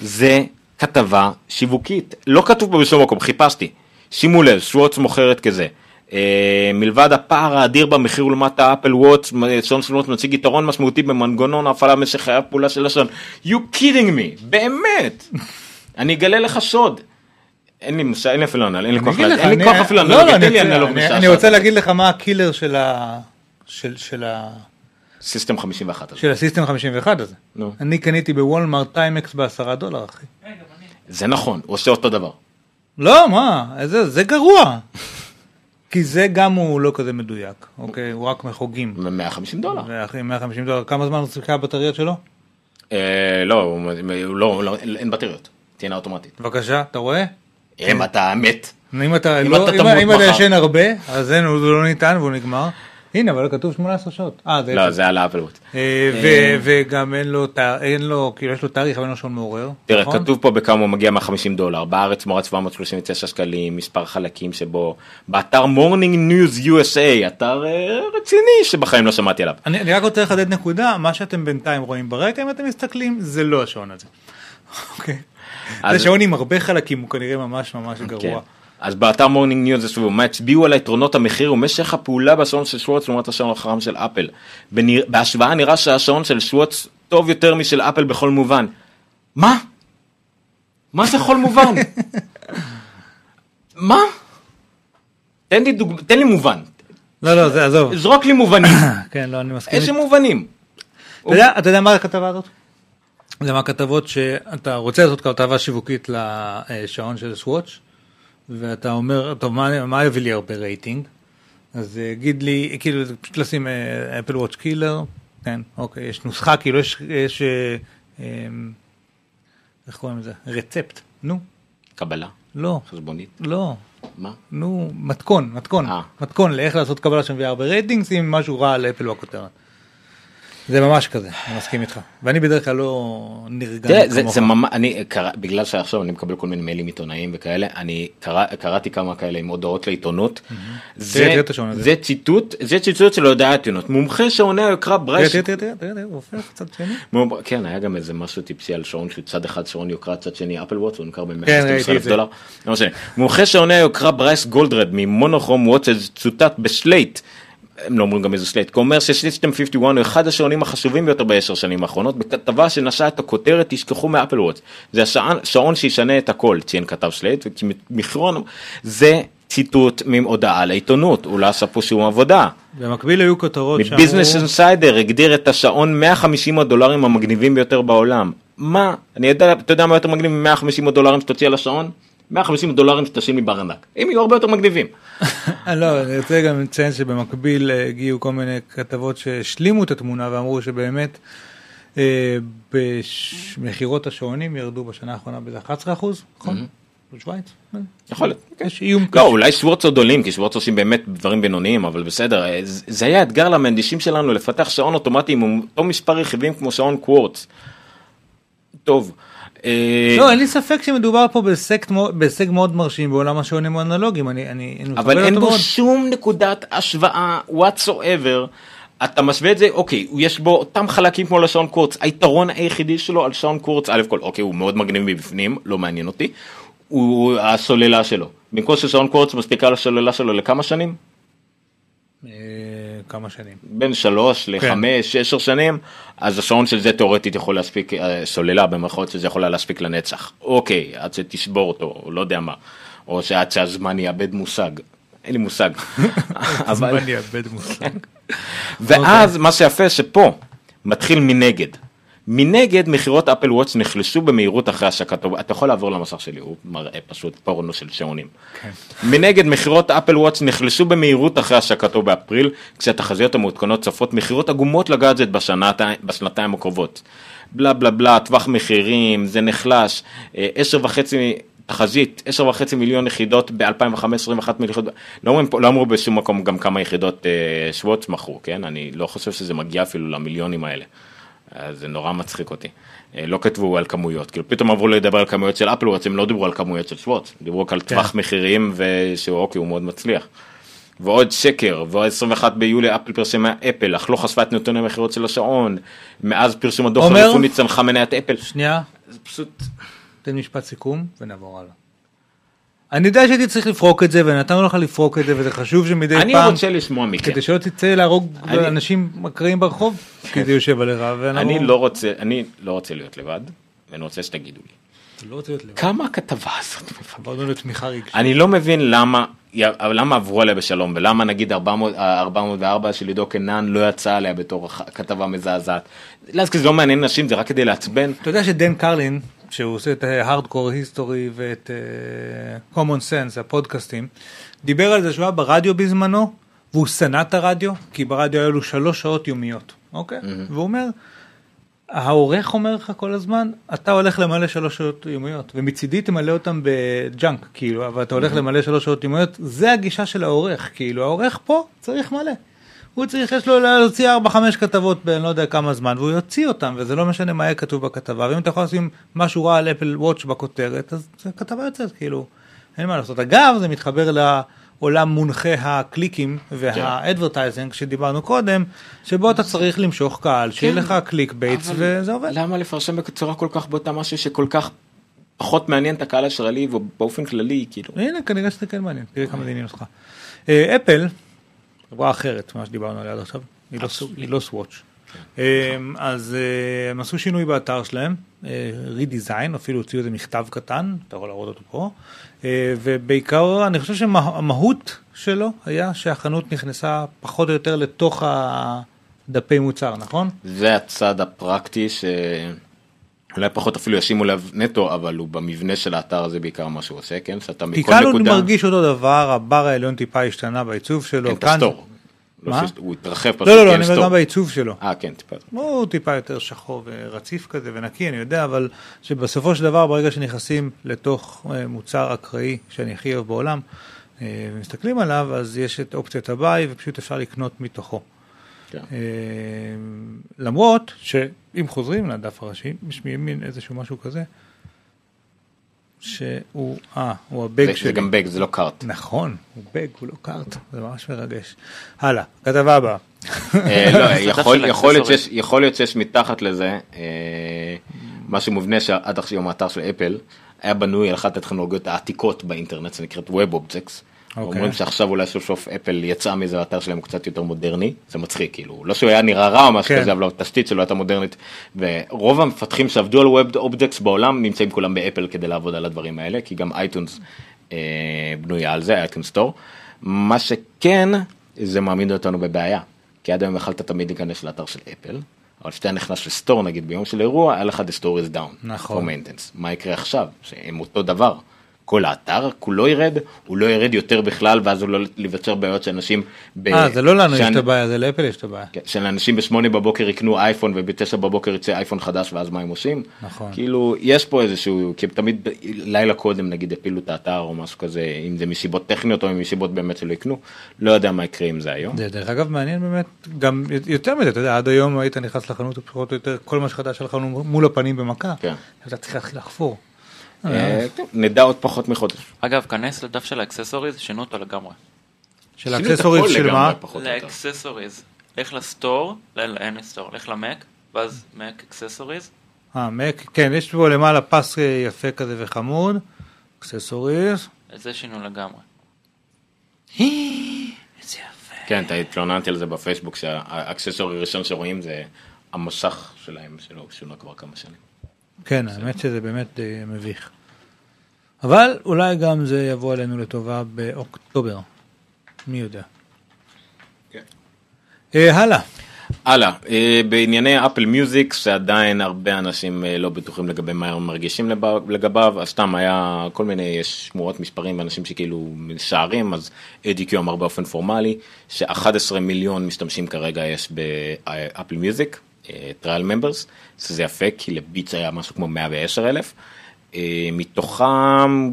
זה כתבה שיווקית, לא כתוב פה בשום מקום, חיפשתי, שימו לב, סוואץ' מוכרת כזה. אה, מלבד הפער האדיר במחיר לעומת ה Apple Watch, שעון סוואץ' מציג יתרון משמעותי במנגנון ההפעלה במשך חיי הפעולה של השעון. you kidding me, באמת. אני אגלה לך סוד. אין לי מושג, אין לי אפילו אנל, אין לי כוח, אין לי כוח אפילו לא, אנלוגי, לא, תן לי אנלוג משעה. אני רוצה להגיד לך מה ה killer של ה... של ה... System 51 הזה. של הסיסטם 51 הזה. נו. אני קניתי בוולמרט טיימקס בעשרה דולר אחי. זה נכון, הוא עושה אותו דבר. לא מה, זה, זה גרוע. כי זה גם הוא לא כזה מדויק, אוקיי? הוא רק מחוגים. 150 דולר. ואחרי 150 דולר, כמה זמן צריכה הבטריות שלו? אה, לא, הוא הוא לא, הוא לא- אין בטריות, טעינה אוטומטית. בבקשה, אתה רואה? אם אתה מת, אם אתה לא-. ישן הרבה, אז הוא לא ניתן והוא נגמר. הנה, אבל כתוב 18 שעות. אה, זה... לא, זה על ה Apple Watch. אה, ו- וגם אין לו, אין לו, כאילו יש לו תאריך, אבל אין לו שעון מעורר. תראה, נכון? כתוב פה בכמה הוא מגיע מה-50 דולר, בארץ מורד 739 שקלים, מספר חלקים שבו, באתר Morning News USA, אתר אה, רציני שבחיים לא שמעתי עליו. אני, רק רוצה לחדד נקודה, מה שאתם בינתיים רואים ברקע, אם אתם מסתכלים, זה לא השעון הזה. אוקיי. זה שעון עם הרבה חלקים, הוא כנראה ממש ממש כן. גרוע. אז באתר Morning News ישבו, מה הצביעו על היתרונות המחיר ומשך הפעולה בשעון של סוואץ' לעומת השעון החכם של אפל. בנרא- בהשוואה נראה שהשעון של סוואץ' טוב יותר משל אפל בכל מובן. מה? מה זה כל מובן? מה? תן לי דוג... תן לי מובן. לא, לא, זה עזוב. זרוק לי מובנים. כן, לא, אני מסכים. איזה. מובנים? אתה יודע- אתה יודע מה הכתבה הזאת? זה מהכתבות שאתה רוצה לעשות כתבה שיווקית לשעון של סוואץ' ואתה אומר, טוב, מה, מה יביא לי הרבה רייטינג? אז אה, גיד לי, כאילו, זה פשוט לשים Apple Watch killer, כן, אוקיי, יש נוסחה, כאילו, יש, יש, אה, אה, איך קוראים לזה? רצפט, נו, קבלה, לא, חשבונית, לא, מה? נו, מתכון, מתכון, אה. מתכון לאיך לעשות קבלה שמביאה הרבה רייטינג, שים משהו רע על אפל בכותרת. זה ממש כזה, אני מסכים איתך. ואני בדרך כלל לא נרגן תראה, זה, כמוך. זה ממש, אני, קרא, בגלל שעכשיו אני מקבל כל מיני מיילים עיתונאיים וכאלה, אני קרא, קראתי כמה כאלה עם הודעות לעיתונות. זה, השעון הזה. זה ציטוט, זה ציטוט של הודעה עיתונות. מומחה שעוני היוקרה תראה, ברייס, תראה, תראה, תראה, תראה, הוא הופך קצת שני. כן, היה גם איזה משהו טיפשי על שעון שהוא צד אחד שעון יוקרה, צד שני Apple Watch, הוא נמכר כן, ראיתי ב-112 את זה. דולר. לא. מומחה שעוני היוקרה ברייס גולדרד מ Monochrome Watches צוטט ב Slate. הם לא אומרים גם איזה Slate, אומר ש System 51 הוא אחד השעונים החשובים ביותר בעשר שנים האחרונות, בכתבה שנשאה את הכותרת תשכחו מ Apple Watch, זה השעון, שעון שישנה את הכל, ציין כתב Slate, וכמחירון זה ציטוט מהודעה לעיתונות, הוא לא עשה פה שום עבודה. במקביל היו כותרות ביזנס אינסיידר הגדיר את השעון 150 הדולרים המגניבים ביותר בעולם. מה, אני יודע, אתה יודע מה יותר מגניב מ-150 הדולרים שתוציא על השעון? 150 דולרים שתשים לי בארנק, הם יהיו הרבה יותר מגניבים. לא, אני רוצה גם לציין שבמקביל אה, הגיעו כל מיני כתבות שהשלימו את התמונה ואמרו שבאמת אה, מכירות השעונים ירדו בשנה האחרונה באיזה 11 אחוז, נכון? בשוויץ? יכול להיות. יש איום לא, אולי שוורץ עוד עולים, כי שוורץ עושים באמת דברים בינוניים, אבל בסדר, אה, זה היה אתגר למהנדסים שלנו לפתח שעון אוטומטי עם אותו מספר רכיבים כמו שעון קוורץ. טוב. אה, לא, אין לי ספק שמדובר פה בהישג מאוד מרשים בעולם השעונים האנלוגיים, אני, אני, אבל אין בו שום נקודת השוואה whatsoever. אתה משווה את זה, אוקיי, יש בו אותם חלקים כמו לשעון קורץ, היתרון היחידי שלו על שעון קורץ, א' כל, אוקיי, הוא מאוד מגניב מבפנים, לא מעניין אותי, הוא הסוללה שלו. במקום ששעון קורץ מספיקה לסוללה שלו לכמה שנים? כמה שנים? בין שלוש לחמש, כן. עשר שנים, אז השעון של זה תאורטית יכול להספיק, אה, סוללה במרכאות שזה יכול להספיק לנצח. אוקיי, עד שתשבור אותו, או לא יודע מה, או שעד שהזמן יאבד מושג. אין לי מושג. הזמן יאבד מושג. ואז אוקיי. מה שיפה שפה מתחיל מנגד. מנגד מכירות אפל וואטס נחלשו במהירות אחרי השקתו, אתה יכול לעבור למסך שלי, הוא מראה פשוט פורנו של שעונים. כן. מנגד מכירות אפל וואטס נחלשו במהירות אחרי השקתו באפריל, כשהתחזיות המעודכנות צופות מכירות עגומות לגאדג'ט בשנתיים הקרובות. בלה בלה בלה, טווח מחירים, זה נחלש, אה, עשר וחצי תחזית, עשר וחצי מיליון יחידות ב-2015, 21 מיליון יחידות, לא, אומרים, לא אמרו בשום מקום גם כמה יחידות אה, שוואטס מכרו, כן? אני לא חושב שזה מגיע אפילו למיליונים האלה. זה נורא מצחיק אותי. אה, לא כתבו על כמויות, כאילו פתאום עברו לדבר על כמויות של אפל וואטס, הם לא דיברו על כמויות של שוואטס, דיברו רק על כן. טווח מחירים ושהוא אוקיי, הוא מאוד מצליח. ועוד שקר, ועוד 21 ביולי אפל פרסמה אפל, אך לא חשפה את נתוני המכירות של השעון, מאז פרסום הדוח הרפואי צנחה מניית אפל. שנייה, זה פשוט, תן משפט סיכום ונעבור הלאה. אני יודע שהייתי צריך לפרוק את זה ונתנו לך לפרוק את זה וזה חשוב שמדי אני פעם. אני רוצה לשמוע מכם. כדי שלא תצא להרוג אני... אנשים אקראיים ברחוב כי זה יושב עליך. אני לא רוצה, אני לא רוצה להיות לבד ואני רוצה שתגידו לי. לא רוצה להיות לבד. כמה הכתבה הזאת? עברנו לתמיכה רגשית. אני לא מבין למה, למה עברו עליה בשלום ולמה נגיד 400, 404 של עידו קנן לא יצא עליה בתור כתבה מזעזעת. אז כי זה לא מעניין נשים זה רק כדי לעצבן. אתה יודע שדן קרלין שהוא עושה את Hardcore History ואת uh, common sense, הפודקאסטים, דיבר על זה שהוא היה ברדיו בזמנו, והוא שנא את הרדיו, כי ברדיו היו לו שלוש שעות יומיות, אוקיי? Mm-hmm. והוא אומר, העורך אומר לך כל הזמן, אתה הולך למלא שלוש שעות יומיות, ומצידי תמלא אותם בג'אנק, כאילו, אבל אתה הולך mm-hmm. למלא שלוש שעות יומיות, זה הגישה של העורך, כאילו, העורך פה צריך מלא. הוא צריך, יש לו להוציא 4-5 כתבות באני לא יודע כמה זמן, והוא יוציא אותם, וזה לא משנה מה יהיה כתוב בכתבה, ואם אתה יכול לשים משהו רע על Apple Watch בכותרת, אז הכתבה יוצאת, כאילו, אין מה לעשות. אגב, זה מתחבר לעולם מונחה הקליקים וה advertising שדיברנו קודם, שבו אתה צריך למשוך קהל, שיהיה כן. לך click baits וזה עובד. למה לפרשם בצורה כל כך בוטה משהו שכל כך פחות מעניין את הקהל הישראלי ובאופן כללי, כאילו. הנה, כנראה שזה כן מעניין, תראה כמה זה עניין אותך. אה, אפל, חברה אחרת, מה שדיברנו עליה עד עכשיו, היא לא סוואץ'. אז אה, הם עשו שינוי באתר שלהם, רידיזיין, אה, אפילו הוציאו איזה מכתב קטן, אתה יכול להראות אותו פה, אה, ובעיקר אני חושב שהמהות שלו היה שהחנות נכנסה פחות או יותר לתוך הדפי מוצר, נכון? זה הצד הפרקטי ש... אולי פחות אפילו ישימו לב נטו, אבל הוא במבנה של האתר הזה בעיקר מה שהוא עושה, כן? שאתה מכל נקודה... כאן הוא מרגיש אותו דבר, הבר העליון טיפה השתנה בעיצוב שלו. אין את הסטור. מה? הוא התרחב פשוט, לא, לא, לא, אני אומר גם בעיצוב שלו. אה, כן, טיפה. הוא טיפה יותר שחור ורציף כזה ונקי, אני יודע, אבל שבסופו של דבר, ברגע שנכנסים לתוך אה, מוצר אקראי, שאני הכי אוהב בעולם, אה, ומסתכלים עליו, אז יש את אופציית הבית, ופשוט אפשר לקנות מתוכו. כן. אה, למרות שאם חוזרים לדף הראשי, יש מימין איזשהו משהו כזה, שהוא, אה, הוא הבג שלי. זה גם בג, זה לא קארט. נכון, הוא בג, הוא לא קארט, זה ממש מרגש. הלאה, כתבה הבאה. אה, לא, יכול להיות שיש מתחת לזה אה, משהו מובנה שעד עכשיו האתר של אפל היה בנוי על אחת הטכנולוגיות העתיקות באינטרנט, זה נקראת Web Objects. אומרים שעכשיו אולי סוף סוף אפל יצאה מזה, האתר שלהם הוא קצת יותר מודרני, זה מצחיק, כאילו, לא שהוא היה נראה רע או משהו כן. כזה, אבל התשתית שלו הייתה מודרנית, ורוב המפתחים שעבדו על WebObjects בעולם נמצאים כולם באפל כדי לעבוד על הדברים האלה, כי גם iTunes אה, בנויה על זה, iTunes Store. מה שכן, זה מעמיד אותנו בבעיה, כי עד היום יכלת תמיד להיכנס לאתר של אפל, אבל כשאתה נכנס ל store נגיד ביום של אירוע, היה לך the store is down. נכון. מה יקרה עכשיו? שהם אותו דבר. כל האתר כולו ירד, הוא לא ירד יותר בכלל, ואז הוא לא ייווצר בעיות שאנשים... ב- אה, זה לא לנו יש שאנ- את הבעיה, זה לאפל יש את הבעיה. כן, שלאנשים בשמונה בבוקר יקנו אייפון ובתשע בבוקר יצא אייפון חדש ואז מה הם עושים? נכון. כאילו יש פה איזשהו, כי תמיד לילה קודם נגיד הפילו את האתר או משהו כזה, אם זה מסיבות טכניות או מסיבות באמת שלא יקנו, לא יודע מה יקרה עם זה היום. זה דרך אגב מעניין באמת, גם יותר מזה, אתה יודע, עד היום היית נכנס לחנות פחות או יותר, כל מה שחדש שלך מול הפנים במכה, כן. אתה צריך להתחיל לחפור. אה, טוב, נדע עוד פחות מחודש. אגב, כנס לדף של ה accessories, שינו אותו לגמרי. של ה accessories של מה? ל accessories. לך ל store, לא, אין store, לך ל Mac, ואז מק אקססוריז. אה, Mac, כן, יש פה למעלה פס אה, יפה כזה וחמוד, accessories. את זה שינו לגמרי. כן, אתה התלוננתי על זה בפייסבוק שה accessory הראשון שרואים זה המסך שלהם שלא שונה כבר כמה שנים. כן, האמת שזה באמת אה, מביך. אבל אולי גם זה יבוא עלינו לטובה באוקטובר, מי יודע. כן. אה, הלאה, הלאה, אה, בענייני אפל מיוזיק שעדיין הרבה אנשים אה, לא בטוחים לגבי מה הם מרגישים לב- לגביו, אז סתם היה כל מיני שמועות מספרים ואנשים שכאילו משערים, אז ADQ אמר באופן פורמלי ש-11 מיליון משתמשים כרגע יש באפל מיוזיק, טריאל ממברס, שזה יפה כי ל Beats היה משהו כמו 110 אלף, אה, מתוכם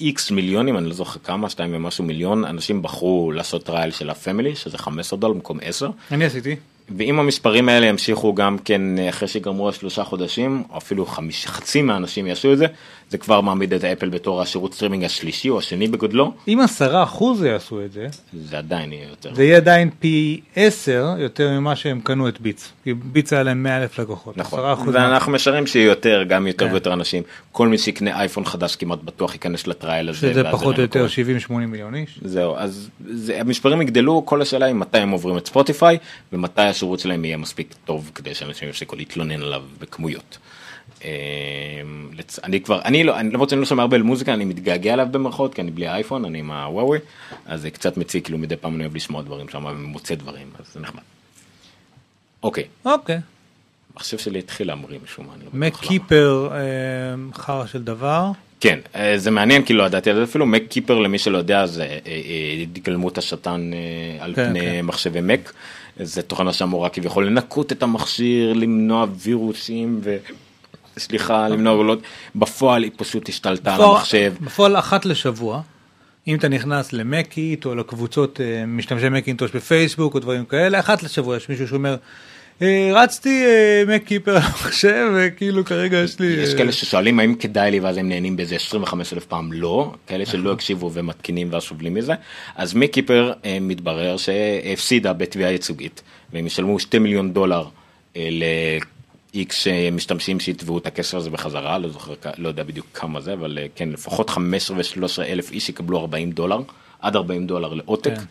איקס מיליונים, אני לא זוכר כמה, שתיים ומשהו מיליון, אנשים בחרו לעשות trial של ה family, שזה 15 דולר במקום 10. אני עשיתי. ואם המספרים האלה ימשיכו גם כן אה, אחרי שיגמרו השלושה חודשים, או אפילו חמיש, חצי מהאנשים יעשו את זה, זה כבר מעמיד את אפל בתור השירות סטרימינג השלישי או השני בגודלו, אם עשרה אחוז יעשו את זה, זה עדיין יהיה יותר. זה יהיה עדיין פי עשר יותר ממה שהם קנו את Beats. כי Beats היה להם 100 אלף לקוחות. נכון, 10% ואנחנו משערים שיהיה יותר, גם יותר כן. ויותר אנשים, כל מי שיקנה אייפון חדש כמעט בטוח ייכנס לטרייל הזה. שזה פחות או יותר קורה. 70-80 מיליון איש. זהו, אז זה, המספרים יגדלו, כל השאלה היא מתי הם עוברים את ספוטיפיי, ומתי השירות שלהם יהיה מספיק טוב כדי שאנשים יפסיקו להתלונן עליו בכמויות. אה, אני כבר, אני לא, אני- למרות שאני לא שומע הרבה מוזיקה, אני מתגעגע אליו במרכאות, כי אני בלי אייפון, אני עם הוואוי, אז זה קצת מציק, כאילו מדי פעם אני אוהב לשמוע דברים שם, ומוצא דברים, אז זה נחמד. אוקיי, אוקיי. המחשב שלי התחיל להמריא משום מה, אני לא בטוח למה. קיפר אה, חרא של דבר. כן, אה, זה מעניין כי לא ידעתי על זה אפילו, מק קיפר למי שלא יודע זה התגלמות השטן על כן, פני כן. מחשבי מק, זה תוכנה שאמורה כביכול לנקות את המכשיר, למנוע וירוסים ו... סליחה, למנוע גולות, בפועל היא פשוט השתלטה על בפועל- המחשב, בפועל אחת לשבוע, אם אתה נכנס למקיט או לקבוצות אה, משתמשי מקינטוש בפייסבוק או דברים כאלה, אחת לשבוע יש מישהו שאומר, "אה, רצתי מק קיפר על המחשב וכאילו כרגע יש לי... יש אה, כאלה ששואלים האם כדאי לי ואז הם נהנים באיזה 25 אלף פעם לא, כאלה נכון. שלא הקשיבו ומתקינים ואז סובלים מזה. אז מי קיפר אה, מתברר שהפסידה בתביעה ייצוגית והם ישלמו 2 מיליון דולר אה, ל-X משתמשים שיתבעו את הכסף הזה בחזרה, לא זוכר, לא יודע בדיוק כמה זה, אבל אה, כן, לפחות 15 ו-13 אלף איש יקבלו 40 דולר, עד 40 דולר לעותק. כן.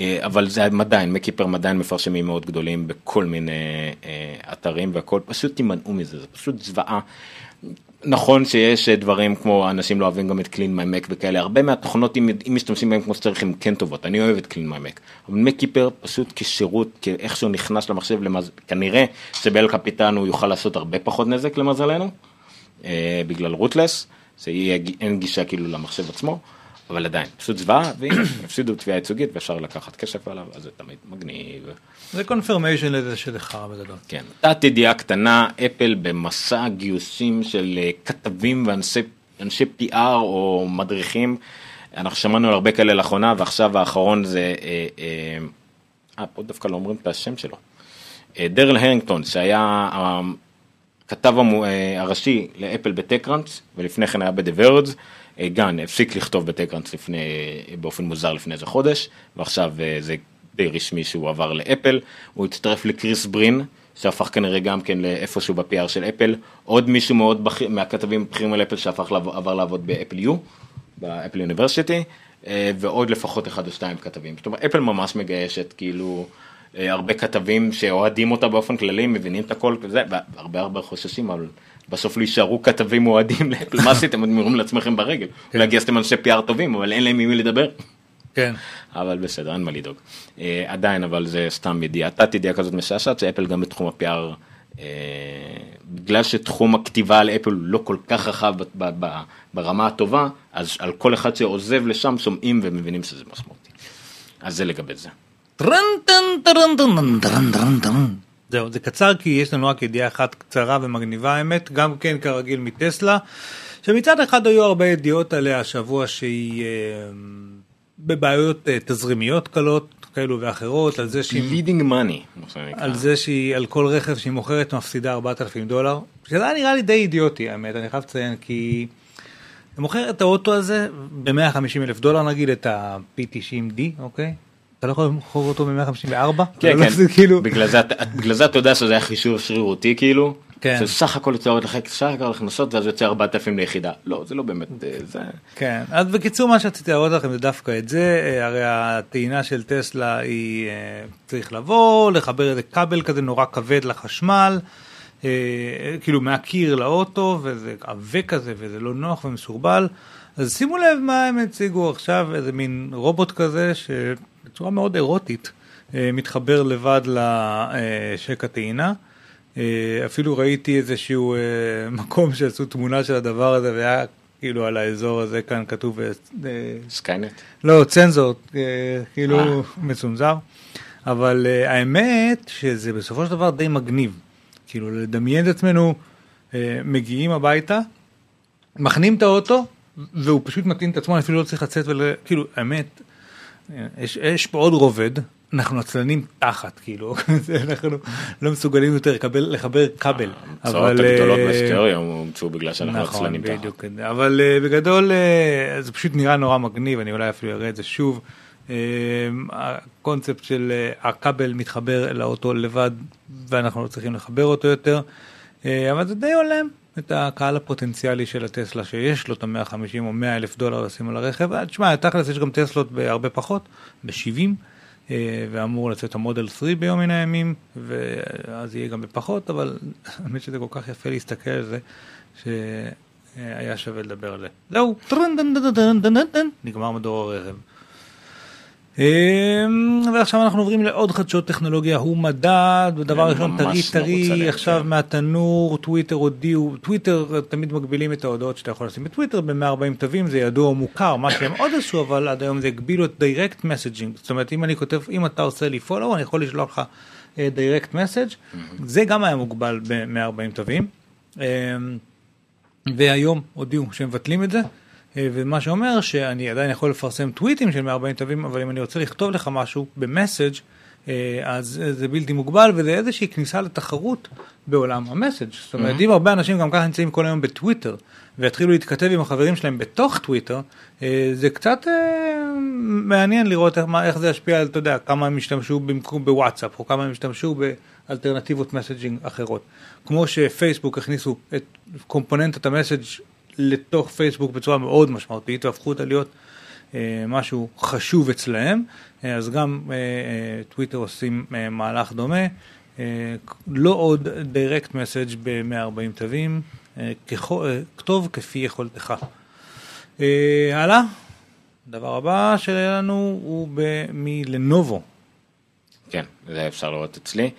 אה, אבל זה עדיין, מקיפר עדיין מפרשמים מאוד גדולים בכל מיני אה, אתרים והכל, פשוט תימנעו מזה, זה פשוט זוועה. נכון שיש אה, דברים כמו אנשים לא אוהבים גם את קלין מי מק וכאלה, הרבה מהתוכנות אם, אם משתמשים בהם כמו שצריך הן כן טובות, אני אוהב את קלין מי מק, אבל מקיפר פשוט כשירות, כאיכשהו נכנס למחשב, למז... כנראה שבאל קפיטן הוא יוכל לעשות הרבה פחות נזק למזלנו, אה, בגלל רוטלס, שאין גישה כאילו למחשב עצמו, אבל עדיין, פשוט זוועה, ואם הפסידו תביעה ייצוגית ואפשר לקחת כסף עליו, אז זה תמיד מגניב. זה קונפרמיישן לזה חרא בגדול. כן, תת ידיעה קטנה, אפל במסע גיוסים של אה, כתבים ואנשי אנשי PR או מדריכים. אנחנו שמענו על הרבה כאלה לאחרונה, ועכשיו האחרון זה, אה, אה, אה, פה דווקא לא אומרים את השם שלו. אה, דרל הרינגטון, שהיה הכתב אה, הראשי לאפל בטקראנץ', ולפני כן היה ב-The Verge, אה, גן הפסיק לכתוב ב TechCrunch לפני, אה, באופן מוזר לפני איזה חודש, ועכשיו אה, זה די רשמי שהוא עבר לאפל, הוא הצטרף לקריס ברין, שהפך כנראה גם כן לאיפשהו ב-PR של אפל, עוד מישהו מאוד בכיר, מהכתבים הבכירים על אפל שהפך לעבור, לעבוד ב Apple U, ב Apple University, אה, ועוד לפחות אחד או שתיים כתבים. זאת אומרת, אפל ממש מגייסת כאילו אה, הרבה כתבים שאוהדים אותה באופן כללי, מבינים את הכל וזה, והרבה הרבה חוששים, אבל בסוף לא יישארו כתבים אוהדים לאפל, מה עשיתם? אתם יורים לעצמכם ברגל. אולי גייסתם אנשי PR טובים, אבל אין להם עם מי לדבר. כן. אבל בסדר, אין מה לדאוג. אה, עדיין, אבל זה סתם ידיעה, תת ידיעה כזאת משעשעת, שאפל גם בתחום ה-PR, אה, בגלל שתחום הכתיבה על אפל לא כל כך רחב ב- ב- ב- ברמה הטובה, אז על כל אחד שעוזב לשם שומעים ומבינים שזה משמעותי. אז זה לגבי זה. טרן טן טרן טן טרן טרן טרן. זהו, זה קצר כי יש לנו רק ידיעה אחת קצרה ומגניבה האמת, גם כן כרגיל מטסלה, שמצד אחד היו הרבה ידיעות עליה השבוע שהיא אה, בבעיות אה, תזרימיות קלות כאלו ואחרות, על זה שהיא... מה שנקרא. על זה שהיא, על כל רכב שהיא מוכרת מפסידה 4,000 דולר, שזה היה נראה לי די אידיוטי האמת, אני חייב לציין, כי היא מוכרת את האוטו הזה ב-150 אלף דולר נגיד, את ה-P90D, אוקיי? אתה לא יכול למכור אותו ב-154? כן, לא, כן, זה כאילו... בגלל זה אתה- בגלל זה אתה יודע שזה היה חישוב שרירותי כאילו, כן. שסך הכל יוצא עוד לחלק, סך הכל הכנסות ואז יוצא 4,000 ליחידה, לא זה לא באמת אה, זה, כן, אז בקיצור מה שרציתי להראות לכם זה דווקא את זה, אה, הרי הטעינה של טסלה היא אה, צריך לבוא, לחבר איזה כבל כזה נורא כבד לחשמל, כאילו מהקיר לאוטו, וזה עבה כזה וזה לא נוח ומסורבל, אז שימו לב מה הם הציגו עכשיו, איזה מין רובוט כזה שבצורה מאוד אירוטית אה, מתחבר לבד לשק הטעינה. אה, אפילו ראיתי איזשהו אה, מקום שעשו תמונה של הדבר הזה והיה כאילו על האזור הזה כאן כתוב סקיינט. לא צנזור כאילו. מצונזר אבל האמת שזה בסופו של דבר די מגניב כאילו לדמיין את עצמנו מגיעים הביתה מכנים את האוטו והוא פשוט מטעין את עצמו אני אפילו לא צריך לצאת וכאילו האמת אה, יש, יש פה עוד רובד אנחנו עצלנים תחת כאילו אנחנו לא מסוגלים יותר לקבל, לחבר כבל ההצעות אה, הגדולות בהיסטוריה הומצאו בגלל שאנחנו נכון, עצלנים תחת. בדיוק, אבל uh, בגדול uh, זה פשוט נראה נורא מגניב, אני אולי אפילו אראה את זה שוב. הקונספט של הכבל מתחבר לאוטו לבד ואנחנו לא צריכים לחבר אותו יותר, אבל זה די הולם את הקהל הפוטנציאלי של הטסלה שיש לו את ה-150 או 100 אלף דולר לשים על הרכב. אה, תשמע, תכלס יש גם טסלות בהרבה פחות, ב-70. אה, ואמור לצאת המודל 3 ביום מן הימים, ואז יהיה גם בפחות, אבל האמת שזה כל כך יפה להסתכל על זה, שהיה שווה לדבר על זה. זהו, נגמר מדור הרכב. אמ, ועכשיו אנחנו עוברים לעוד חדשות טכנולוגיה, הוא מדד, ודבר ראשון טרי לא טרי, להם, עכשיו. מהתנור, טוויטר הודיעו, טוויטר תמיד מגבילים את ההודעות שאתה יכול לשים בטוויטר ב-140 תווים, זה ידוע ומוכר, מה שהם עוד עשו, אבל עד היום זה הגבילו את direct messaging, זאת אומרת אם אני כותב, אם אתה עושה לי follow, אני יכול לשלוח לך direct message, זה גם היה מוגבל ב-140 תווים. אמ, והיום הודיעו שהם מבטלים את זה, אה, ומה שאומר שאני עדיין יכול לפרסם טוויטים של 140 תווים, אבל אם אני רוצה לכתוב לך משהו ב message אה, אז אה, זה בלתי מוגבל, וזה איזושהי כניסה לתחרות בעולם ה message. זאת אומרת, אם הרבה אנשים גם ככה נמצאים כל היום בטוויטר, ויתחילו להתכתב עם החברים שלהם בתוך טוויטר, אה, זה קצת אה, מעניין לראות איך, זה ישפיע על, אתה יודע, כמה הם ישתמשו במקום בוואטסאפ, או כמה הם ישתמשו באלטרנטיבות messaging אחרות. כמו שפייסבוק הכניסו את קומפוננטת המסאג' לתוך פייסבוק בצורה מאוד משמעותית, והפכו אותה להיות אה, משהו חשוב אצלהם, אה, אז גם אה, טוויטר עושים מהלך דומה, לא עוד direct message ב-140 תווים, כתוב כפי יכולתך. אה, הלאה, הדבר הבא שלנו הוא מלנובו. כן, זה אפשר לראות אצלי.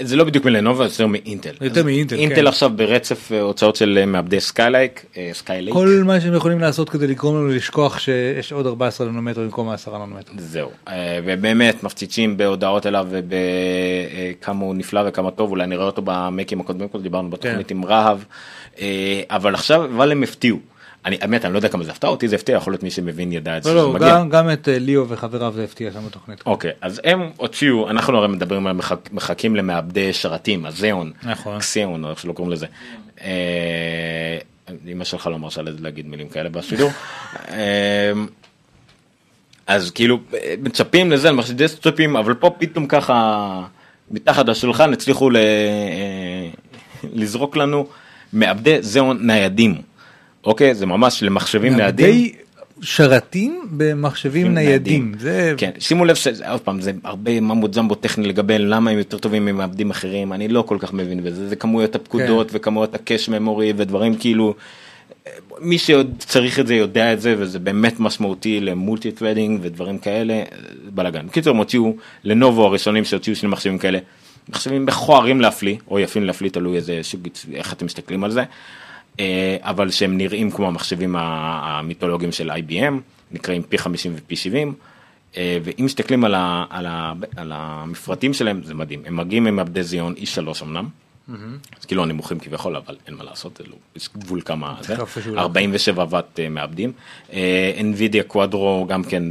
זה לא בדיוק מלנובה, זה יותר מאינטל. יותר מאינטל, כן. אינטל עכשיו ברצף אה, הוצאות של אה, מעבדי Skylake, אה, Skylake. כל מה שהם יכולים לעשות כדי לגרום לנו לשכוח שיש עוד 14 ננומטר במקום 10 ננומטר. זהו, ובאמת מפציצים בהודעות עליו ובכמה הוא נפלא וכמה טוב, אולי נראה אותו במקים הקודמים, דיברנו בתוכנית כן. עם רהב, אבל עכשיו, אבל הם הפתיעו. אני, האמת, אני לא יודע כמה זה הפתע אותי, זה הפתיע, יכול להיות מי שמבין ידע את זה, לא, שזה לא, מגיע. גם, גם את אה, ליאו וחבריו זה הפתיע שם בתוכנית. אוקיי, אז הם הוציאו, אנחנו הרי מדברים על מחכים למעבדי שרתים, הזיאון, נכון. קסיון, או איך שלא קוראים לזה. אה, אמא שלך לא מרשה להגיד מילים כאלה בשידור. אה, אז כאילו מצפים לזה, למחשבי דסקטופים, אבל פה פתאום ככה מתחת לשולחן הצליחו לזרוק לנו מעבדי זיון ניידים. אוקיי, זה ממש למחשבים ניידים. שרתים במחשבים ניידים. זה... כן, שימו לב שעוד פעם זה הרבה mumbo jumbo טכני לגבי למה הם יותר טובים ממעבדים אחרים אני לא כל כך מבין בזה זה כמויות הפקודות כן. וכמויות ה cache memory ודברים כאילו. מי שעוד צריך את זה יודע את זה וזה באמת משמעותי ל multi-threading ודברים כאלה בלאגן. בקיצור הם הוציאו לנובו הראשונים שהוציאו שני מחשבים כאלה. מחשבים מכוערים להפליא או יפים להפליא תלוי איזה איך אתם מסתכלים על זה. אה, אבל שהם נראים כמו המחשבים המיתולוגיים של IBM נקראים פי 50 ופי 70. אה, ואם מסתכלים על, ה, על, ה, על המפרטים שלהם זה מדהים הם מגיעים עם מעבדי זיון E3 אמנם. אז כאילו הנמוכים כביכול אבל אין מה לעשות זה לא, יש גבול כמה זה, איפשהו 47 ואט אה, מעבדים, NVIDIA קוואדרו גם כן,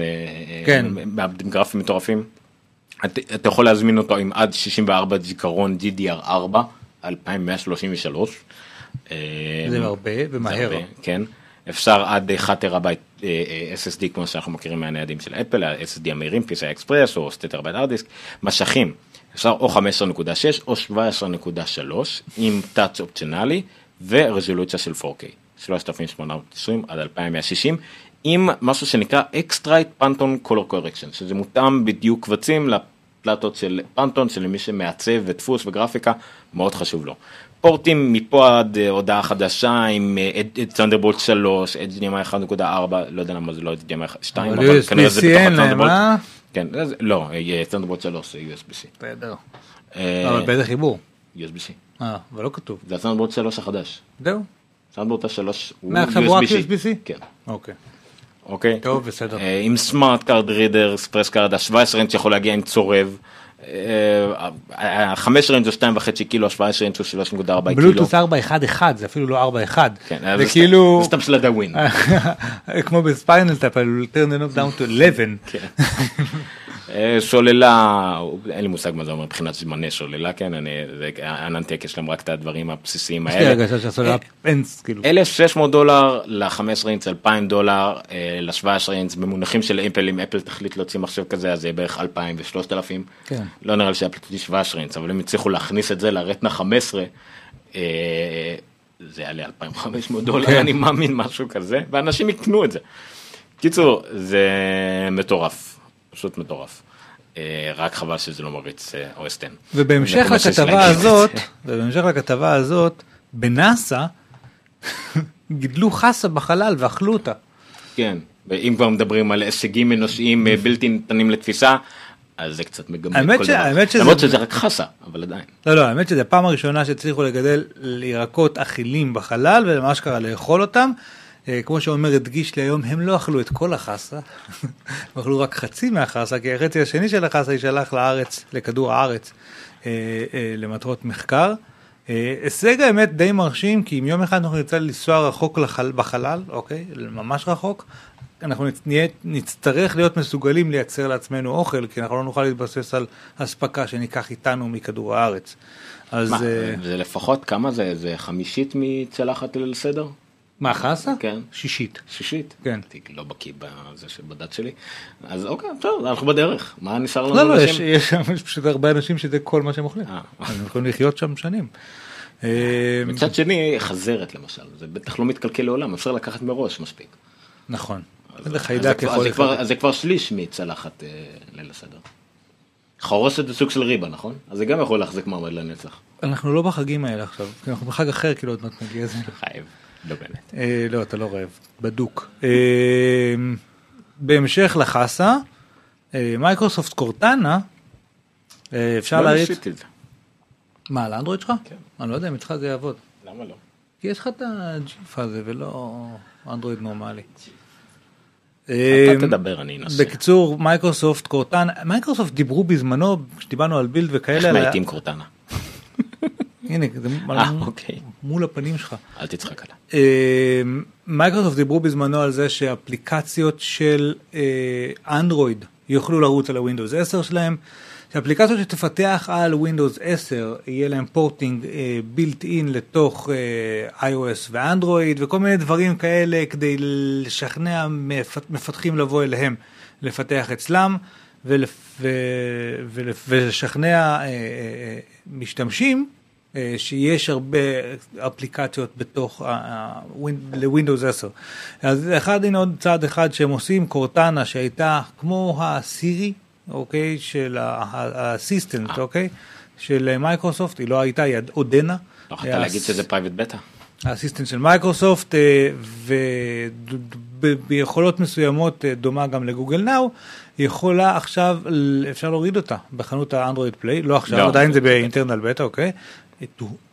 כן. מעבדים גרפיים מטורפים, אתה, אתה יכול להזמין אותו עם עד 64 זיכרון DDR4 2133. אה, זה הרבה ומהר. זה הרבה, כן. אפשר עד 1 טרהבייט אה, אה, SSD כמו שאנחנו מכירים מהניידים של אפל, ה-SSD המהירים, PCI Express או 2 טראבייט הארד דיסק, מסכים, אפשר או 15.6 או 17.3 עם touch אופציונלי ורזולוציה של 4K, 3820 עד 2160 עם משהו שנקרא X-Rite Pantone color correction, שזה מותאם בדיוק קבצים לפלטות של Pantone שלמי שמעצב ודפוס וגרפיקה מאוד חשוב לו. פורטים מפה עד אה, הודעה חדשה עם Thunderbolt 3, HDMI 1.4, לא יודע למה זה לא HDMI 2, אבל USB-C אין להם, אה? כן, אז- לא, Thunderbolt 3 זה USB-C. בסדר. אה, אבל באיזה חיבור? USB-C. אה, אבל לא כתוב. זה ה Thunderbolt 3 החדש. זהו. Thunderbolt 3 הוא מעכשיו רק USB-C. USB-C? כן. אוקיי. אוקיי. טוב, בסדר. אה, עם smart card reader, ExpressCard, ה-17 אינץ' יכול להגיע עם צורב. ה-15 אינץ' הוא 2.5 קילו, ה-17 אינץ' הוא 3.4 קילו. בלוטות' 411 זה אפילו לא 41. כן, זה כאילו זה סתם של הדאווין. כמו ב Spinal Tap, אבל turn it down to 11. כן. אה, אין לי מושג מה זה אומר מבחינת זמני סוללה, כן, אני, זה- AnandTech יש להם רק את הדברים הבסיסיים יש לי האלה. הרגשה שהסוללה אה, אין כאילו. 1,600 דולר ל-15 אינץ, 2,000 דולר אה, ל-17 אינץ, במונחים של אפל, אם אפל תחליט להוציא מחשב כזה, אז זה יהיה בערך 2,000 ו-3,000. כן. לא נראה לי שאפל תוציא 17 אינץ, אבל אם יצליחו להכניס את זה ל Retina 15, אה, זה יעלה 2,500 דולר, כן. אני מאמין, משהו כזה, ואנשים יקנו את זה. קיצור, זה מטורף, פשוט מטורף. אה, רק חבל שזה לא מריץ אה, OS 10. ובהמשך לכתבה. הזאת, ובהמשך לכתבה הזאת, בנאסא גידלו חסה בחלל ואכלו אותה. כן, ואם כבר מדברים על הישגים אנושיים אה, בלתי ניתנים לתפיסה, אז זה קצת מגמד כל ש- דבר. האמת שזה- למרות שזה רק חסה, אבל עדיין. לא, לא, האמת שזו הפעם הראשונה שהצליחו לגדל ירקות אכילים בחלל ולמה שקרה לאכול אותם. אה, כמו שעומר הדגיש לי היום, הם לא אכלו את כל החסה, הם אכלו רק חצי מהחסה, כי החצי השני של החסה יישלח לארץ, לכדור הארץ, אה, אה, למטרות מחקר. הישג האמת די מרשים, כי אם יום אחד אנחנו נרצה לנסוע רחוק לחל, בחלל, אוקיי, ממש רחוק, אנחנו נהיה, נצטרך להיות מסוגלים לייצר לעצמנו אוכל, כי אנחנו לא נוכל להתבסס על אספקה שניקח איתנו מכדור הארץ. אז מה, אה, זה לפחות כמה זה, זה חמישית מצלחת ליל סדר? מה, חסה? כן. שישית. שישית? כן. הייתי לא בקיא בזה שבדת שלי. אז אוקיי, טוב, אנחנו בדרך. מה נשאר לנו לא, לא, יש? יש שם פשוט הרבה אנשים שזה כל מה שהם אוכלים. אה. הם יכולים לחיות שם שנים. אה, מצד שני, חזרת למשל, זה בטח לא מתקלקל לעולם, אפשר לקחת מראש מספיק. נכון. אז- זה חיידק יכול לחלק. אז זה כבר שליש מצלחת אה, ליל הסדר. חרוסת זה סוג של ריבה, נכון? אז זה גם יכול להחזיק מעמד לנצח. אנחנו לא בחגים האלה עכשיו, אנחנו בחג אחר כאילו עוד מעט נגיע לזה. חייב, לא באמת. אה, לא, אתה לא רעב, בדוק. אה, בהמשך לחסה, אה, מייקרוסופט קורטנה, אה, אפשר לא להריץ... ניסיתי את זה. מה, על האנדרואיד שלך? כן. אני לא יודע אם איתך זה יעבוד. למה לא? כי יש לך את הג'יפ הזה ולא אנדרואיד נורמלי. אתה אה, תדבר, אני אנסה. בקיצור, מייקרוסופט קורטנה, מייקרוסופט דיברו בזמנו, כשדיברנו על Build וכאלה, איך מאייתים קורטנה? הנה, זה אה, אוקיי. מול הפנים שלך. אל תצחק עליי. אה, מייקרוסופט דיברו בזמנו על זה שאפליקציות של אה, אנדרואיד יוכלו לרוץ על ה Windows 10 שלהם, שאפליקציות שתפתח על Windows 10 יהיה להם porting בילט אין לתוך אה, iOS ואנדרואיד וכל מיני דברים כאלה כדי לשכנע מפת- מפתחים לבוא אליהם לפתח אצלם ולפ, ו, ולפ, ולשכנע אה, אה, אה, משתמשים אה, שיש הרבה אפליקציות בתוך, לווינדוס 10. אז אחד, הנה עוד צעד אחד שהם עושים, קורטנה שהייתה כמו הסירי, אוקיי, של האסיסטנט, אה. אוקיי, של מייקרוסופט, היא לא הייתה, היא עודנה. לא יכולת להגיד שזה private beta. ה assistant של מייקרוסופט, אה, וביכולות מסוימות אה, דומה גם ל Google Now, יכולה עכשיו, אפשר להוריד אותה בחנות האנדרואיד פליי, לא עכשיו, לא. עדיין זה ב internal beta, אוקיי?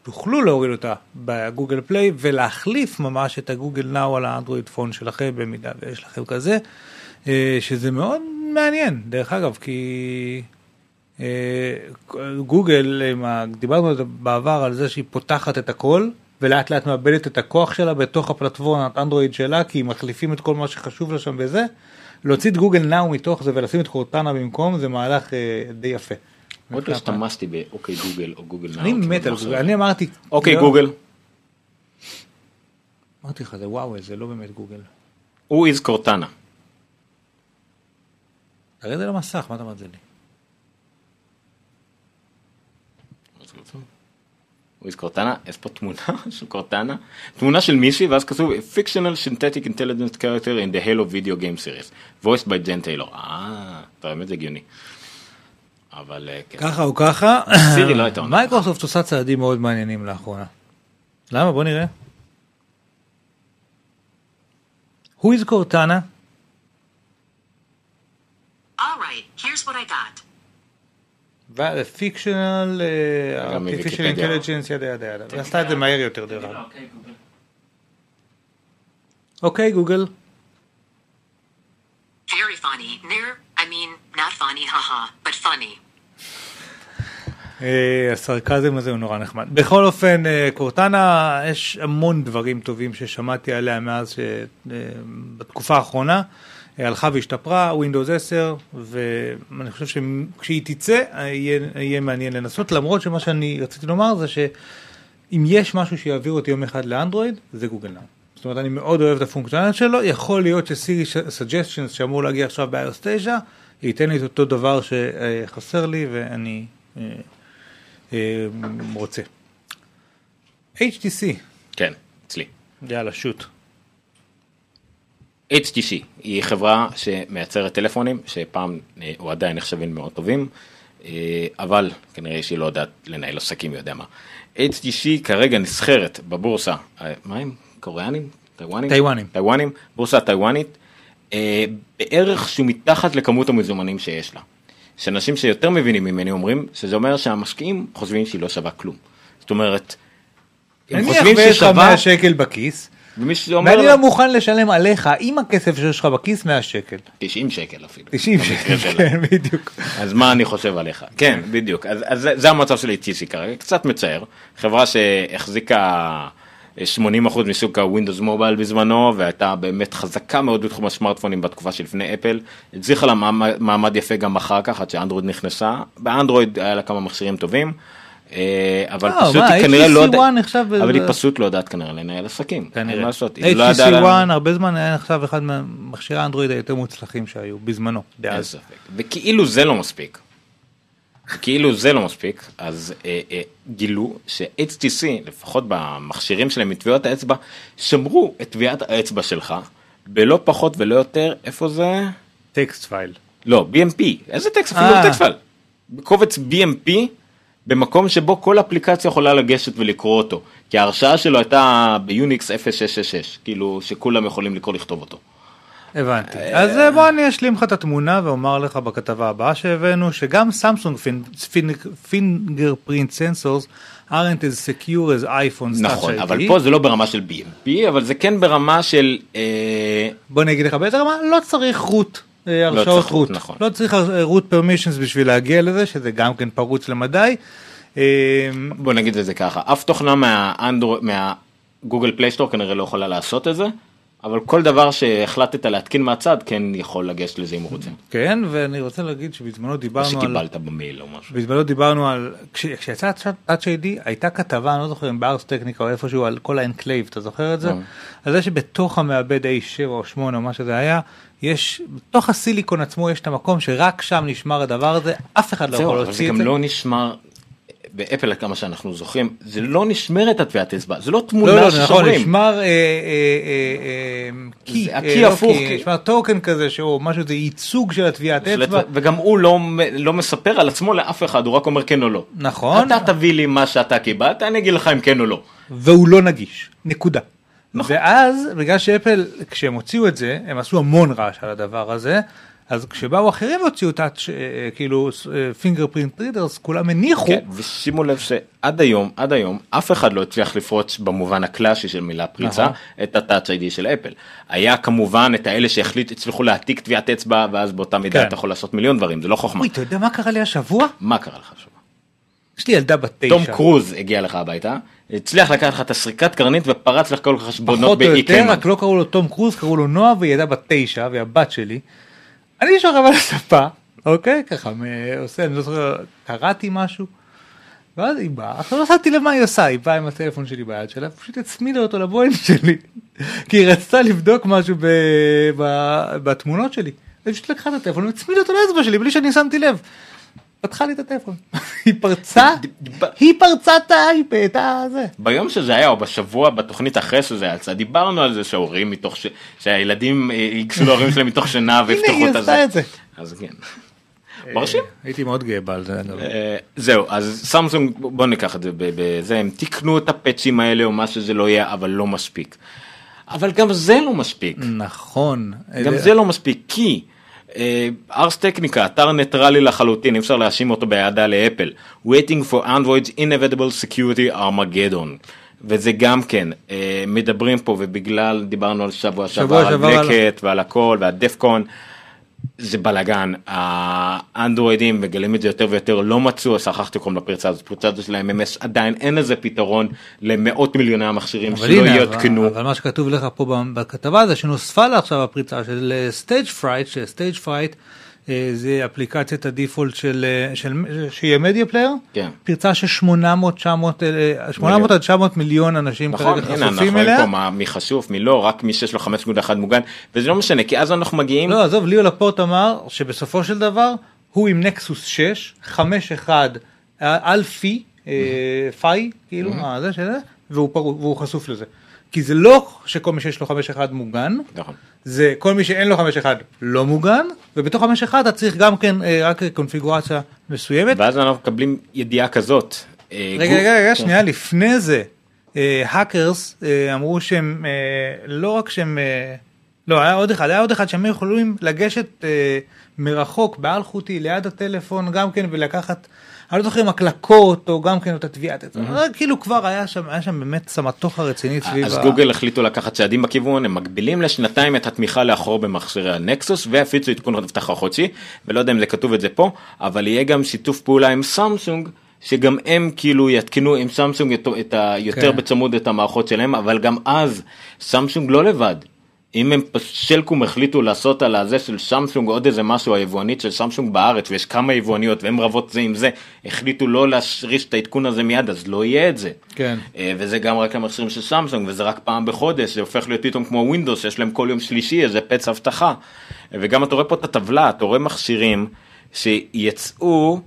תוכלו להוריד אותה בגוגל פליי ולהחליף ממש את ה Google Now על ה Android phone שלכם, במידה ויש לכם כזה, אה, שזה מאוד מעניין, דרך אגב, כי... אה, גוגל, עם ה- דיברנו בעבר על זה שהיא פותחת את הכל ולאט לאט מאבדת את הכוח שלה בתוך הפלטפורמת אנדרואיד שלה כי מחליפים את כל מה שחשוב לה שם בזה. להוציא את גוגל נאו מתוך זה ולשים את קורטנה במקום זה מהלך אה, די יפה. עוד לא השתמשתי באוקיי גוגל או גוגל נאו. אני מת על לא גוגל, חושב. אני אמרתי, אוקיי לא- גוגל. אמרתי לך זה וואו זה לא באמת גוגל. הוא איז קורטנה. תראה את זה למסך מה אתה אומר את זה לי? הוא איז קורטנה, יש פה תמונה של קורטנה, תמונה של מישהי ואז כתוב fictional synthetic intelligence character in the Halo video game series, voiced by ג'ן טיילור. אה, אתה באמת הגיוני. אבל אה, כן. ככה או ככה, סירי לא הייתה עונה. מייקרוסופט עושה צעדים מאוד מעניינים לאחרונה. למה? בוא נראה. Who is? All right, here's what I got. artificial מוויקיפדיה. intelligence, ידה ידה ידה. היא עשתה את זה מהר יותר דרך אגב. אוקיי, גוגל. אוקיי גוגל. Very funny. Ner, I mean, not funny, haha, but funny. אה, הסרקזם הזה הוא נורא נחמד. בכל אופן, אה, קורטנה, יש המון דברים טובים ששמעתי עליה מאז האחרונה. אה, הלכה והשתפרה, Windows 10, ואני חושב שכשהיא תצא, יהיה, יהיה מעניין לנסות, למרות שמה שאני רציתי לומר זה שאם יש משהו שיעביר אותי יום אחד לאנדרואיד, זה Google Now. זאת אומרת, אני מאוד אוהב את הפונקציונליות שלו, יכול להיות ש Siri Suggestions שאמור להגיע עכשיו ב-iOS 9, ייתן לי את אותו דבר שחסר לי ואני רוצה. HTC, כן, אצלי. יאללה, שוט. HTC היא חברה שמייצרת טלפונים שפעם אה, או עדיין נחשבים מאוד טובים, אה, אבל כנראה שהיא לא יודעת לנהל עסקים יודע מה. HTC כרגע נסחרת בבורסה, אה, מה הם? קוריאנים? טיוואנים? טיוואנים. טיוואנים, בורסה טיוואנית, אה, בערך שהוא מתחת לכמות המזומנים שיש לה. שאנשים שיותר מבינים ממני אומרים שזה אומר שהמשקיעים חושבים שהיא לא שווה כלום. זאת אומרת, הם נניח חושבים ויש לך ששווה, 100 שקל בכיס, ומי שאומר ואני לא מוכן לשלם עליך עם הכסף שיש לך בכיס 100 שקל. 90 שקל אפילו. 90 במקרה שקל. כן, בדיוק. אז מה אני חושב עליך? כן, בדיוק. אז, אז זה, זה המצב של ATC כרגע, קצת מצער. חברה שהחזיקה 80% משוק הווינדוס מובייל בזמנו, והייתה באמת חזקה מאוד בתחום הסמארטפונים בתקופה שלפני אפל. הצליחה לה מעמד, יפה גם אחר כך, עד שאנדרואיד נכנסה. באנדרואיד היה לה כמה מכשירים טובים. אה, אבל לא, פשוט היא כנראה לא יודעת, אבל היא פשוט לא יודעת כנראה לנהל עסקים. כנראה. לא HTC One הרבה זמן היה נחשב אחד מהמכשירי האנדרואיד היותר מוצלחים שהיו בזמנו. וכאילו זה לא מספיק. כאילו זה לא מספיק, אז אה, אה, גילו ש-HTC, לפחות במכשירים שלהם מטביעות האצבע, שמרו את טביעת האצבע שלך בלא פחות ולא יותר, איפה זה? text file. לא, BMP, איזה טקסט? אפילו אה. לא text file. בקובץ BMP, במקום שבו כל אפליקציה יכולה לגשת ולקרוא אותו. כי ההרשאה שלו הייתה ביוניקס 0666, כאילו שכולם יכולים לקרוא לכתוב אותו. הבנתי. אז אה, בוא אני אשלים לך את התמונה ואומר לך בכתבה הבאה שהבאנו, שגם סמסונג fingerprint sensors aren't as secure as iPhones. נכון, אבל. פה זה לא ברמה של BMP, אבל זה כן ברמה של... אה, בוא אני אגיד לך באיזה רמה, לא צריך root. אה, הרשאות root, נכון. לא צריך root permissions בשביל להגיע לזה, שזה גם כן פרוץ למדי. אה, בוא נגיד את זה ככה, אף תוכנה. מה Google Play Store כנראה לא יכולה לעשות את זה, אבל כל דבר שהחלטת להתקין מהצד כן יכול לגשת לזה אם הוא רוצה. כן, ואני רוצה להגיד שבזמנו דיברנו על... שקיבלת במייל או משהו. בזמנו דיברנו על, כש- כשיצא Touch ID הייתה כתבה, אני לא זוכר אם ב Ars Technica או איפשהו על כל ה enclave, אתה זוכר את זה? אה. על זה שבתוך המעבד A7 או 8 או מה שזה היה, יש, בתוך הסיליקון עצמו יש את המקום שרק שם נשמר הדבר הזה, אף אחד לא יכול זה להוציא את גם זה. לא נשמר ואפל עד כמה שאנחנו זוכרים, זה לא נשמרת הטביעת אצבע, זה לא לא, תמונה לא, נכון, ששומרים. נשמר אה, אה, אה, אה, key, אה, לא הפוך, key, כי- נשמר token כזה שהוא משהו, זה ייצוג של הטביעת אצבע. וגם הוא לא, לא מספר על עצמו לאף אחד, הוא רק אומר כן או לא. נכון. אתה תביא לי מה שאתה קיבלת, אני אגיד לך אם כן או לא. והוא לא נגיש, נקודה. נכון. ואז, בגלל שאפל, כשהם הוציאו את זה, הם עשו המון רעש על הדבר הזה, אז כשבאו אחרים והוציאו את ה... כאילו פינגר פרינט רידרס, כולם הניחו, כן, ושימו לב שעד היום, עד היום, אף אחד לא הצליח לפרוץ במובן הקלאסי של מילה פריצה נכון. את ה-Touch ID של אפל. היה כמובן את האלה שהחליט, הצליחו להעתיק טביעת אצבע, ואז באותה מידה כן. אתה יכול לעשות מיליון דברים, זה לא חוכמה. אוי, אתה יודע מה קרה לי השבוע? מה קרה לך עכשיו? יש לי ילדה בת תשע. תום קרוז הגיע לך הביתה, הצליח לקחת לך את הסריקת קרנית ופרץ לך כל חשבונות פחות או יותר. רק לא קראו לו תום קרוז, קראו לו נועה והיא ילדה בת תשע, והיא הבת שלי. אני שוכב על הספה, אוקיי? ככה, מ- עושה, אני לא זוכר, קראתי משהו. ואז היא באה, עכשיו לא שמתי לב מה היא עושה, היא באה עם הטלפון שלי ביד שלה, פשוט הצמידה אותו לבוין שלי. כי היא רצתה לבדוק משהו ב, ב, בתמונות שלי. היא פשוט לקחה את הטלפון והצמידה אותו לאצבע שלי בלי שאני שמתי לב. פתחה לי את הטלפון. היא פרצה, היא פרצה את האייפד, הזה. ביום שזה היה או בשבוע בתוכנית אחרי שזה יצא דיברנו על זה שההורים מתוך ש... שהילדים אה, ייגשו להורים שלהם מתוך שינה הנה ויפתחו היא את עשתה הזה. את זה. אז כן. מרשים. הייתי מאוד גאה בה על זה. אה, זהו אז סמסונג בוא ניקח את זה ב- בזה הם תיקנו את הפאצ'ים האלה או מה שזה לא יהיה אבל לא מספיק. אבל גם זה לא מספיק. נכון. גם זה לא מספיק כי אה, ארס טכניקה אתר ניטרלי לחלוטין אי אפשר להאשים אותו בידה לאפל waiting for android's inevitable security armageddon וזה גם כן אה, מדברים פה ובגלל דיברנו על שבוע שעבר על בלקט ועל הכל והדפקון. זה בלאגן, האנדרואידים מגלים את זה יותר ויותר, לא מצאו, שכחתי קוראים לפריצה הזאת, פריצה הזאת של ה-MMS, עדיין אין לזה פתרון למאות מיליוני המכשירים שלא יעדכנו. אבל, מה שכתוב לך פה בכתבה זה שנוספה לה עכשיו הפריצה של Stagefright, ש Stagefright אה, זה אפליקציית ה default של, אה, של, שיהיה media player, כן. פרצה של 800, 900, אה, 800 עד 900 מיליון אנשים נכון, כרגע הנה אנחנו חשופים רואים אליה. פה מה- מי חשוף, מי לא, רק מי שיש לו 5.1 מוגן, וזה לא משנה, כי אז אנחנו מגיעים, לא, עזוב, ליאו לפורט אמר שבסופו של דבר הוא עם נקסוס 6, 5.1 על פי, אה, פאי, כאילו, אה, זה שזה, והוא חשוף לזה. כי זה לא שכל מי שיש לו 5.1 מוגן, נכון. זה כל מי שאין לו 5.1 לא מוגן, ובתוך 5.1 אתה צריך גם כן אה, רק קונפיגורציה מסוימת. ואז אנחנו מקבלים ידיעה כזאת. אה, רגע, רגע, רגע, כן. שנייה, לפני זה, האקרס אמרו שהם, אה, לא רק שהם, אה, לא, היה עוד אחד, היה עוד אחד שהם יכולים לגשת אה, מרחוק, באלחוטי, ליד הטלפון גם כן, ולקחת, אני לא זוכר אם הקלקות, או גם כן את הטביעת, אצבע. כאילו כבר היה שם, היה שם באמת סמטוחה רצינית סביב אז ה... גוגל החליטו לקחת צעדים בכיוון, הם מגבילים לשנתיים את התמיכה לאחור במכשירי הנקסוס והפיצו עדכון אבטחה חודשי, ולא יודע אם זה כתוב את זה פה, אבל יהיה גם שיתוף פעולה עם סמסונג, שגם הם כאילו יתקנו עם סמסונג את, את ה, יותר כן. בצמוד את המערכות שלהם, אבל גם אז סמסונג לא לבד. אם הם שלקום החליטו לעשות על הזה של סמסונג עוד איזה משהו היבואנית של סמסונג בארץ ויש כמה יבואניות והן רבות זה עם זה החליטו לא להשריש את העדכון הזה מיד אז לא יהיה את זה. כן. אה, וזה גם רק למכשירים של סמסונג וזה רק פעם בחודש זה הופך להיות פתאום כמו ווינדוס שיש להם כל יום שלישי איזה פץ אבטחה. וגם אתה רואה פה את הטבלה אתה רואה מכשירים שיצאו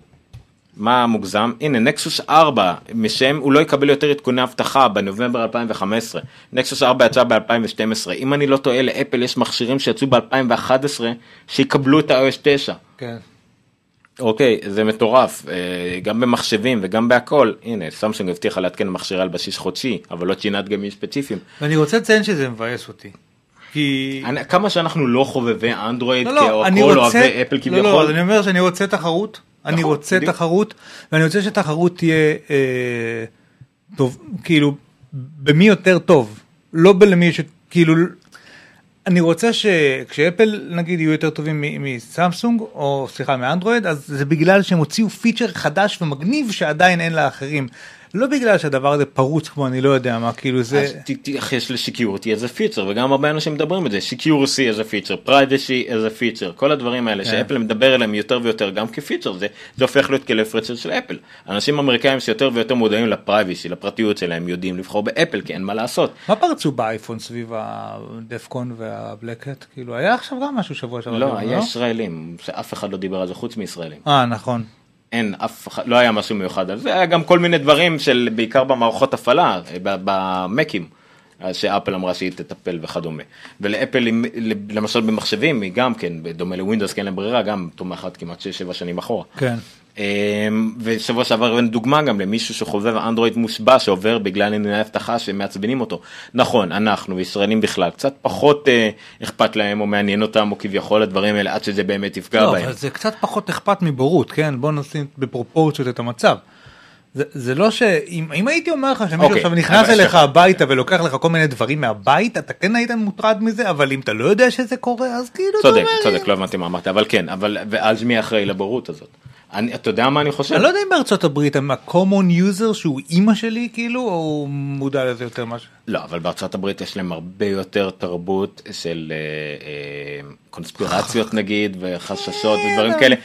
מה מוגזם הנה נקסוס 4 משם הוא לא יקבל יותר עדכוני אבטחה בנובמבר 2015 נקסוס 4 יצא ב2012 אם אני לא טועה לאפל יש מכשירים שיצאו ב2011 שיקבלו את ה-OS 9. כן. אוקיי זה מטורף אה, גם במחשבים וגם בהכל הנה סמסונג הבטיחה לעדכן מכשירה על בסיס חודשי אבל לא ציינה דגמים ספציפיים. ואני רוצה לציין שזה מבאס אותי. כי... אני, כמה שאנחנו לא חובבי אנדרואיד לא, לא, אני כל רוצה, אוהבי אפל לא, כביכול. לא, אני אומר שאני רוצה תחרות, אני נכון, רוצה בדיוק. תחרות, ואני רוצה שתחרות תהיה אה, טוב, כאילו, במי יותר טוב, לא בלמי ש... כאילו, אני רוצה שכשאפל נגיד יהיו יותר טובים מסמסונג, או סליחה מאנדרואיד, אז זה בגלל שהם הוציאו פיצ'ר חדש ומגניב שעדיין אין לאחרים. לא בגלל שהדבר הזה פרוץ כמו אני לא יודע מה, כאילו זה... תתייחס ל security as a feature וגם הרבה אנשים מדברים על זה security as a feature privacy as a feature כל הדברים האלה כן. שאפל מדבר עליהם יותר ויותר גם כפיצ'ר זה זה הופך להיות כלב פרצל של אפל אנשים אמריקאים שיותר ויותר מודעים ל privacy לפרטיות שלהם יודעים לבחור באפל כי אין מה לעשות מה פרצו באייפון סביב הדפקון והבלקט? כאילו היה עכשיו גם משהו שבוע שעבר. לא דיברנו, היה ישראלים שאף אחד לא דיבר על זה חוץ מישראלים אה נכון. אין אף אחד, לא היה משהו מיוחד על זה, היה גם כל מיני דברים של בעיקר במערכות הפעלה, ב- במקים. שאפל אמרה שהיא תטפל וכדומה. ולאפל, למשל במחשבים, היא גם כן, בדומה לווינדוס, כן לברירה, גם תומכת כמעט 6-7 שנים אחורה. כן. אמ, ושבוע שעבר הבאנו דוגמה גם למישהו שחובב אנדרואיד מושבע שעובר בגלל ענייני אבטחה שמעצבנים אותו. נכון, אנחנו ישראלים בכלל קצת פחות אה, אכפת להם או מעניין אותם או כביכול הדברים האלה עד שזה באמת יפגע לא, בהם. אבל זה קצת פחות אכפת מבורות, כן? בוא נשים בפרופורציות את המצב. זה, זה לא שאם אם הייתי אומר לך שמישהו אוקיי, עכשיו נכנס אליך לך- הביתה ולוקח לך כל מיני דברים מהבית, אתה כן היית מוטרד מזה, אבל אם אתה לא יודע שזה קורה, אז כאילו צודק, צודק, לא הבנתי מה אמרת, אבל כן, אבל ואז מי אחראי לבורות הזאת? אני, אתה יודע מה אני חושב? אני לא יודע אם בארצות הברית ה-common user שהוא אימא שלי כאילו, או מודע לזה יותר משהו. לא, אבל בארצות הברית יש להם הרבה יותר תרבות של אה, אה, קונספירציות נגיד, וחששות ודברים כאלה,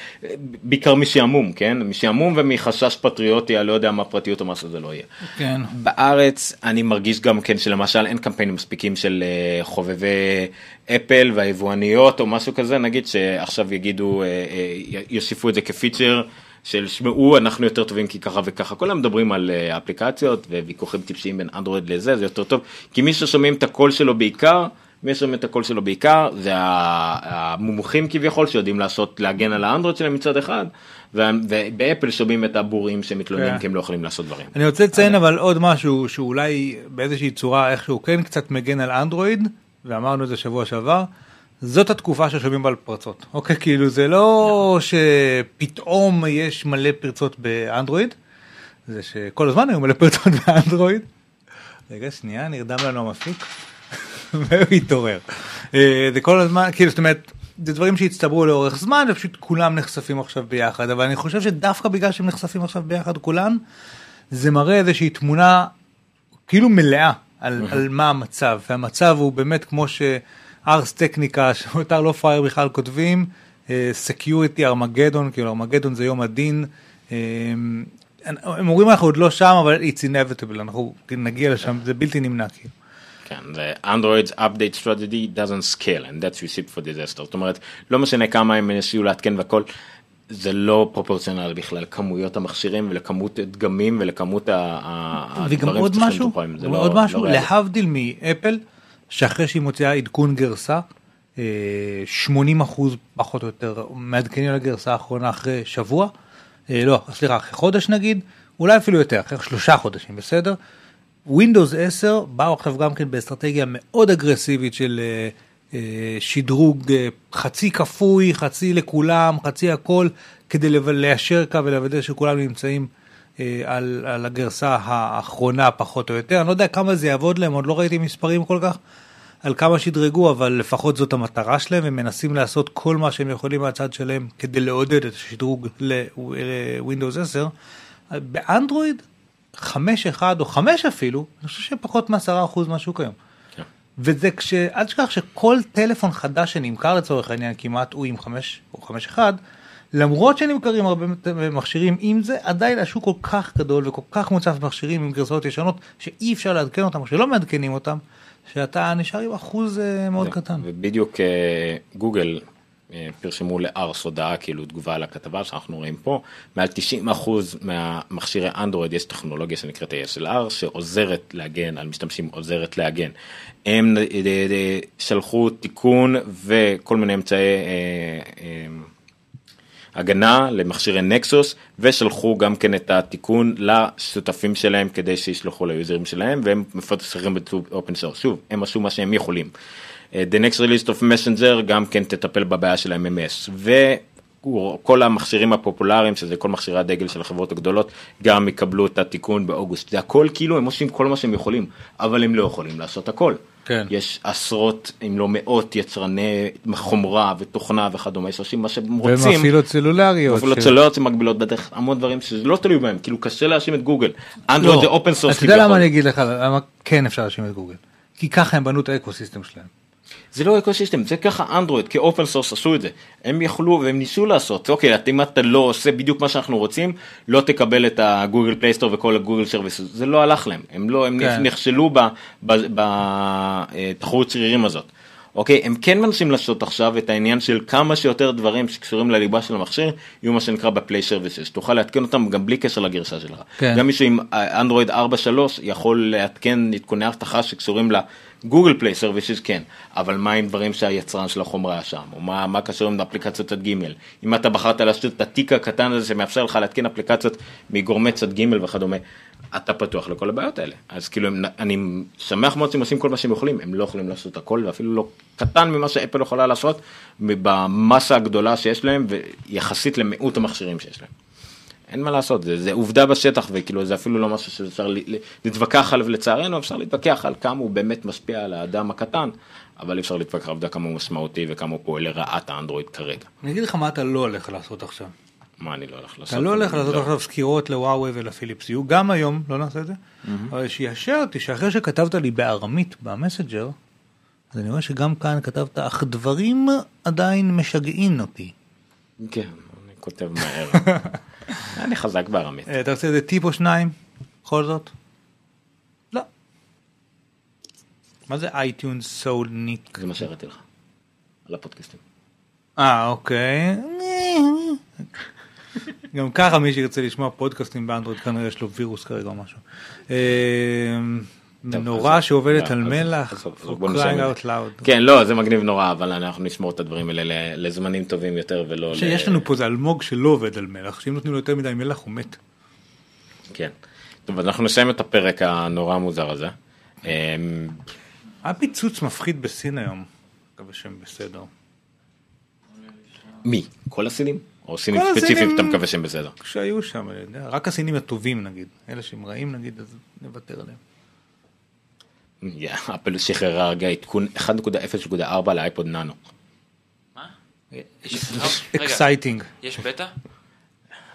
בעיקר משעמום, כן? משעמום ומחשש פטריוטי, אני לא יודע מה פרטיות או מה שזה לא יהיה. כן. בארץ אני מרגיש גם כן שלמשל אין קמפיינים מספיקים של אה, חובבי אפל והיבואניות או משהו כזה, נגיד שעכשיו יגידו, אה, אה, יוסיפו את זה כפיצ'ר. של שמעו אנחנו יותר טובים כי ככה וככה כולם מדברים על אפליקציות וויכוחים טיפשיים בין אנדרואיד לזה זה יותר טוב כי מי ששומעים את הקול שלו בעיקר מי ששומעים את הקול שלו בעיקר זה המומחים כביכול שיודעים לעשות להגן על האנדרואיד שלהם מצד אחד ובאפל שומעים את הבורים שמתלוננים כן. כי הם לא יכולים לעשות דברים. אני רוצה לציין אבל עוד משהו שאולי באיזושהי צורה איכשהו כן קצת מגן על אנדרואיד, ואמרנו את זה שבוע שעבר, זאת התקופה ששומעים על פרצות. אוקיי, כאילו זה לא שפתאום יש מלא פרצות באנדרואיד, זה שכל הזמן היו מלא פרצות באנדרואיד. רגע, שנייה, נרדם לנו המפיק. והוא התעורר. אה, זה כל הזמן, כאילו, זאת אומרת, זה דברים שהצטברו לאורך זמן, ופשוט כולם נחשפים עכשיו ביחד, אבל אני חושב שדווקא בגלל שהם נחשפים עכשיו ביחד כולם, זה מראה איזושהי תמונה כאילו מלאה על, על מה המצב, והמצב הוא באמת כמו ש Ars Technica, שאתר לא פראייר בכלל כותבים, security Armageddon, כאילו ארמגדון זה יום הדין. אה, הם אומרים אנחנו עוד לא שם, אבל it's inevitable, אנחנו נגיע לשם, זה בלתי נמנע כאילו. כן, זה Android's update strategy doesn't scale and that's recipe for disaster. זאת אומרת, לא משנה כמה הם ינסו לעדכן והכל, זה לא פרופורציונלי בכלל לכמויות המכשירים ולכמות דגמים ולכמות וגם הדברים עוד שצריכים משהו, לטפל בהם. זה גם לא- עוד לא משהו. להבדיל מאפל, שאחרי שהיא מוציאה עדכון גרסה, אה, 80 אחוז פחות או יותר מעדכנים על הגרסה האחרונה אחרי שבוע, אה, לא, סליחה, אחרי חודש נגיד, אולי אפילו יותר, אחרי שלושה חודשים, בסדר? Windows 10 באו עכשיו גם כן באסטרטגיה מאוד אגרסיבית של אה, אה, שדרוג אה, חצי כפוי, חצי לכולם, חצי הכל, כדי ליישר קו ולוודא שכולם נמצאים על, על הגרסה האחרונה פחות או יותר. אני לא יודע כמה זה יעבוד להם, עוד לא ראיתי מספרים כל כך על כמה שדרגו, אבל לפחות זאת המטרה שלהם, הם מנסים לעשות כל מה שהם יכולים מהצד שלהם כדי לעודד את השדרוג ל-Windows 10. באנדרואיד 5.1 או 5 אפילו, אני חושב שפחות מ-10% מהשוק היום. כן. וזה כש... אל תשכח שכל טלפון חדש שנמכר לצורך העניין כמעט הוא עם 5 או 5.1, למרות שנמכרים הרבה מכשירים עם זה, עדיין השוק כל כך גדול וכל כך מוצף מכשירים עם גרסאות ישנות, שאי אפשר לעדכן אותם או שלא מעדכנים אותם, שאתה נשאר עם אחוז אה, מאוד קטן. ובדיוק אה, גוגל אה, פרשמו לארס הודעה כאילו תגובה על הכתבה שאנחנו רואים פה מעל 90% מהמכשירי אנדרואיד יש טכנולוגיה שנקראת ASLR שעוזרת להגן על משתמשים עוזרת להגן. הם אה, אה, שלחו תיקון וכל מיני אמצעי אה, אה, הגנה למכשירי נקסוס ושלחו גם כן את התיקון לשותפים שלהם כדי שישלחו ליוזרים שלהם והם מפתחים ב open source שוב הם עשו מה שהם יכולים. אה, The next release of messenger גם כן תטפל בבעיה של ה-MMS וכל המכשירים הפופולריים שזה כל מכשירי הדגל של החברות הגדולות גם יקבלו את התיקון באוגוסט זה הכל כאילו הם עושים כל מה שהם יכולים אבל הם לא יכולים לעשות הכל. כן. יש עשרות אם לא מאות יצרני חומרה ותוכנה וכדומה שעושים מה שהם רוצים. ומפעילות סלולריות. אפילו ש- צוללות שמגבילות בטח המון דברים שזה לא תלוי בהם כאילו קשה להאשים את גוגל. אנדרואיד לא, זה open source אתה יודע למה אני אגיד לך, למה כן אפשר להאשים את גוגל? כי ככה הם בנו את ה ecosystem שלהם. זה לא ecosystem זה ככה אנדרואיד כ open source עשו את זה הם יכלו והם ניסו לעשות אוקיי את- אם אתה לא עושה בדיוק מה שאנחנו רוצים לא תקבל את הגוגל Play Store וכל הגוגל services זה לא הלך להם הם לא הם כן. נכשלו בתחרות שרירים הזאת. אוקיי, הם כן מנסים לעשות עכשיו את העניין של כמה שיותר דברים שקשורים לליבה של המכשיר, יהיו מה שנקרא ב Play Services, תוכל לעדכן אותם גם בלי קשר לגרסה שלך. כן. גם מישהו עם אנדרואיד 4.3 יכול לעדכן עדכוני אבטחה שקשורים לגוגל Play Services, כן, אבל מה עם דברים שהיצרן של החומרה שם, או מה, מה קשור עם אפליקציות צד ג', אם אתה בחרת להשאיר את התיק הקטן הזה שמאפשר לך להתקין אפליקציות מגורמי צד ג' וכדומה, אתה פתוח לכל הבעיות האלה. אז כאילו, הם- אני שמח מאוד שהם עושים כל מה שהם יכולים, הם לא יכולים לעשות הכל, ואפילו לא קטן ממה שאפל יכולה לעשות, במסה הגדולה שיש להם, ויחסית למיעוט המכשירים שיש להם. אין מה לעשות, זה, זה עובדה בשטח, וכאילו זה אפילו לא משהו שאפשר להתווכח עליו לצערנו, אפשר להתווכח על כמה הוא באמת משפיע על האדם הקטן, אבל אי אפשר להתווכח עובדה כמה הוא משמעותי וכמה הוא פועל לרעת האנדרואיד כרגע. אני אגיד לך מה אתה לא הולך לעשות עכשיו. מה אני לא הולך לעשות? אתה לא הולך לעשות לא. עכשיו סקירות לוואוי ולפיליפס יהיו גם היום, לא נעשה את זה, אבל שיאשר אותי שאחרי שכתבת לי בארמית במסג'ר, אז אני רואה שגם כאן כתבת, אך דברים עדיין משגעים אותי. כן, אני כותב מהר. אני חזק בארמית. אה, אתה רוצה איזה טיפ או שניים? בכל זאת? לא. מה זה אייטיונס סולניק? זה מה שהראיתי לך. על הפודקאסטים. אה, אוקיי. גם ככה מי שירצה לשמוע פודקאסטים באנדרואיד כנראה יש לו וירוס כרגע או משהו. מנורה אז- שעובדת אז- על מלח, נסיים crying out loud. כן, לא, זה מגניב נורא, אבל אנחנו נשמור את הדברים האלה ל- לזמנים טובים יותר ולא... שיש לנו פה זה אלמוג שלא עובד על מלח, שאם נותנים לו יותר מדי מלח הוא מת. כן. טוב, אז אנחנו נסיים את הפרק הנורא המוזר הזה. אמ, היה פיצוץ מפחיד בסין היום. מקווה שהם בסדר. מי? כל הסינים? או סינים ספציפיים שאתה מקווה שהם בסדר? כשהיו שם, אני יודע, רק הסינים הטובים נגיד, אלה שהם רעים נגיד, אז נוותר עליהם. אפל שחררה רגע עדכון 1.0.4 לאייפוד נאנו. מה? אה, רגע. exciting. יש בטא?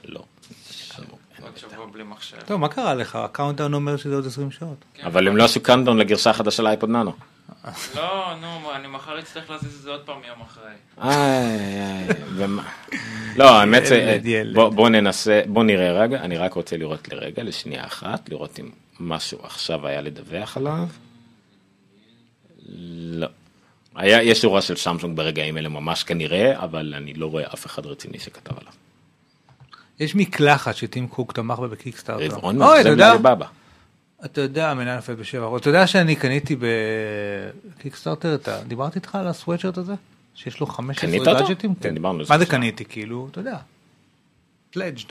לא. טוב, מה קרה לך? ה countdown אומר שזה עוד 20 שעות. אבל הם לא עשו countdown לגרסה החדשה לאייפוד נאנו. לא, נו, אני מחר אצטרך להזיז את זה עוד פעם יום אחרי. איי, איי, ומה? לא, האמת זה, בוא ננסה, בוא נראה רגע, אני רק רוצה לראות לרגע, לשנייה אחת, לראות אם משהו עכשיו היה לדווח עליו. לא. היה, יש שורה של סמסונג ברגעים אלה ממש כנראה, אבל אני לא רואה אף אחד רציני שכתב עליו. יש מקלחת שטים קוק תמך בה בקיקסטארטר. רבעון אתה מאכזב לעליבאבא. אתה יודע, מנהל נופל בשבע. אתה יודע שאני קניתי בקיקסטארטר, את ה- דיברתי איתך על הסוואטשרט הזה? שיש לו 15 קנית אותו? גאדג'טים? כן, דיברנו על זה מה זה. קניתי? כאילו, אתה יודע. pledged.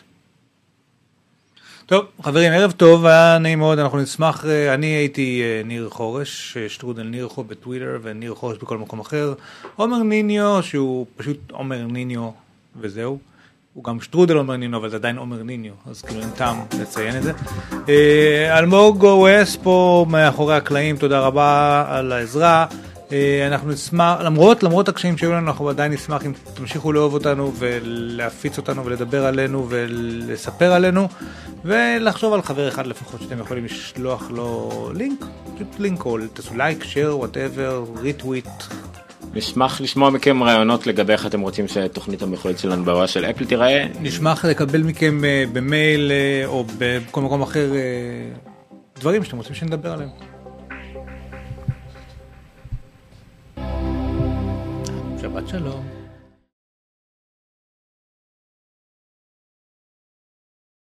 טוב, חברים, ערב טוב, היה נעים מאוד, אנחנו נשמח, אה, אני הייתי אה, ניר חורש, אה, שטרודל ניר חו בטוויטר וניר חורש בכל מקום אחר. עומר ניניו, שהוא פשוט עומר ניניו וזהו. הוא גם שטרודל עומר ניניו, אבל זה עדיין עומר ניניו, אז כאילו אין טעם לציין את זה. אלמוג או.אס פה מאחורי הקלעים, תודה רבה על העזרה. אה, אנחנו נשמח, למרות, למרות הקשיים שהיו לנו, אנחנו עדיין נשמח אם תמשיכו לאהוב אותנו ולהפיץ אותנו ולדבר עלינו ולספר עלינו ולחשוב על חבר אחד לפחות שאתם יכולים לשלוח לו לינק, פשוט לינק או תעשו לייק, share, whatever, retweet, נשמח לשמוע מכם רעיונות לגבי איך אתם רוצים שתוכנית המכלולת שלנו בהוראה של אפל תיראה. נשמח לקבל מכם אה, במייל אה, או בכל מקום אחר דברים שאתם רוצים שנדבר עליהם. שבת שלום.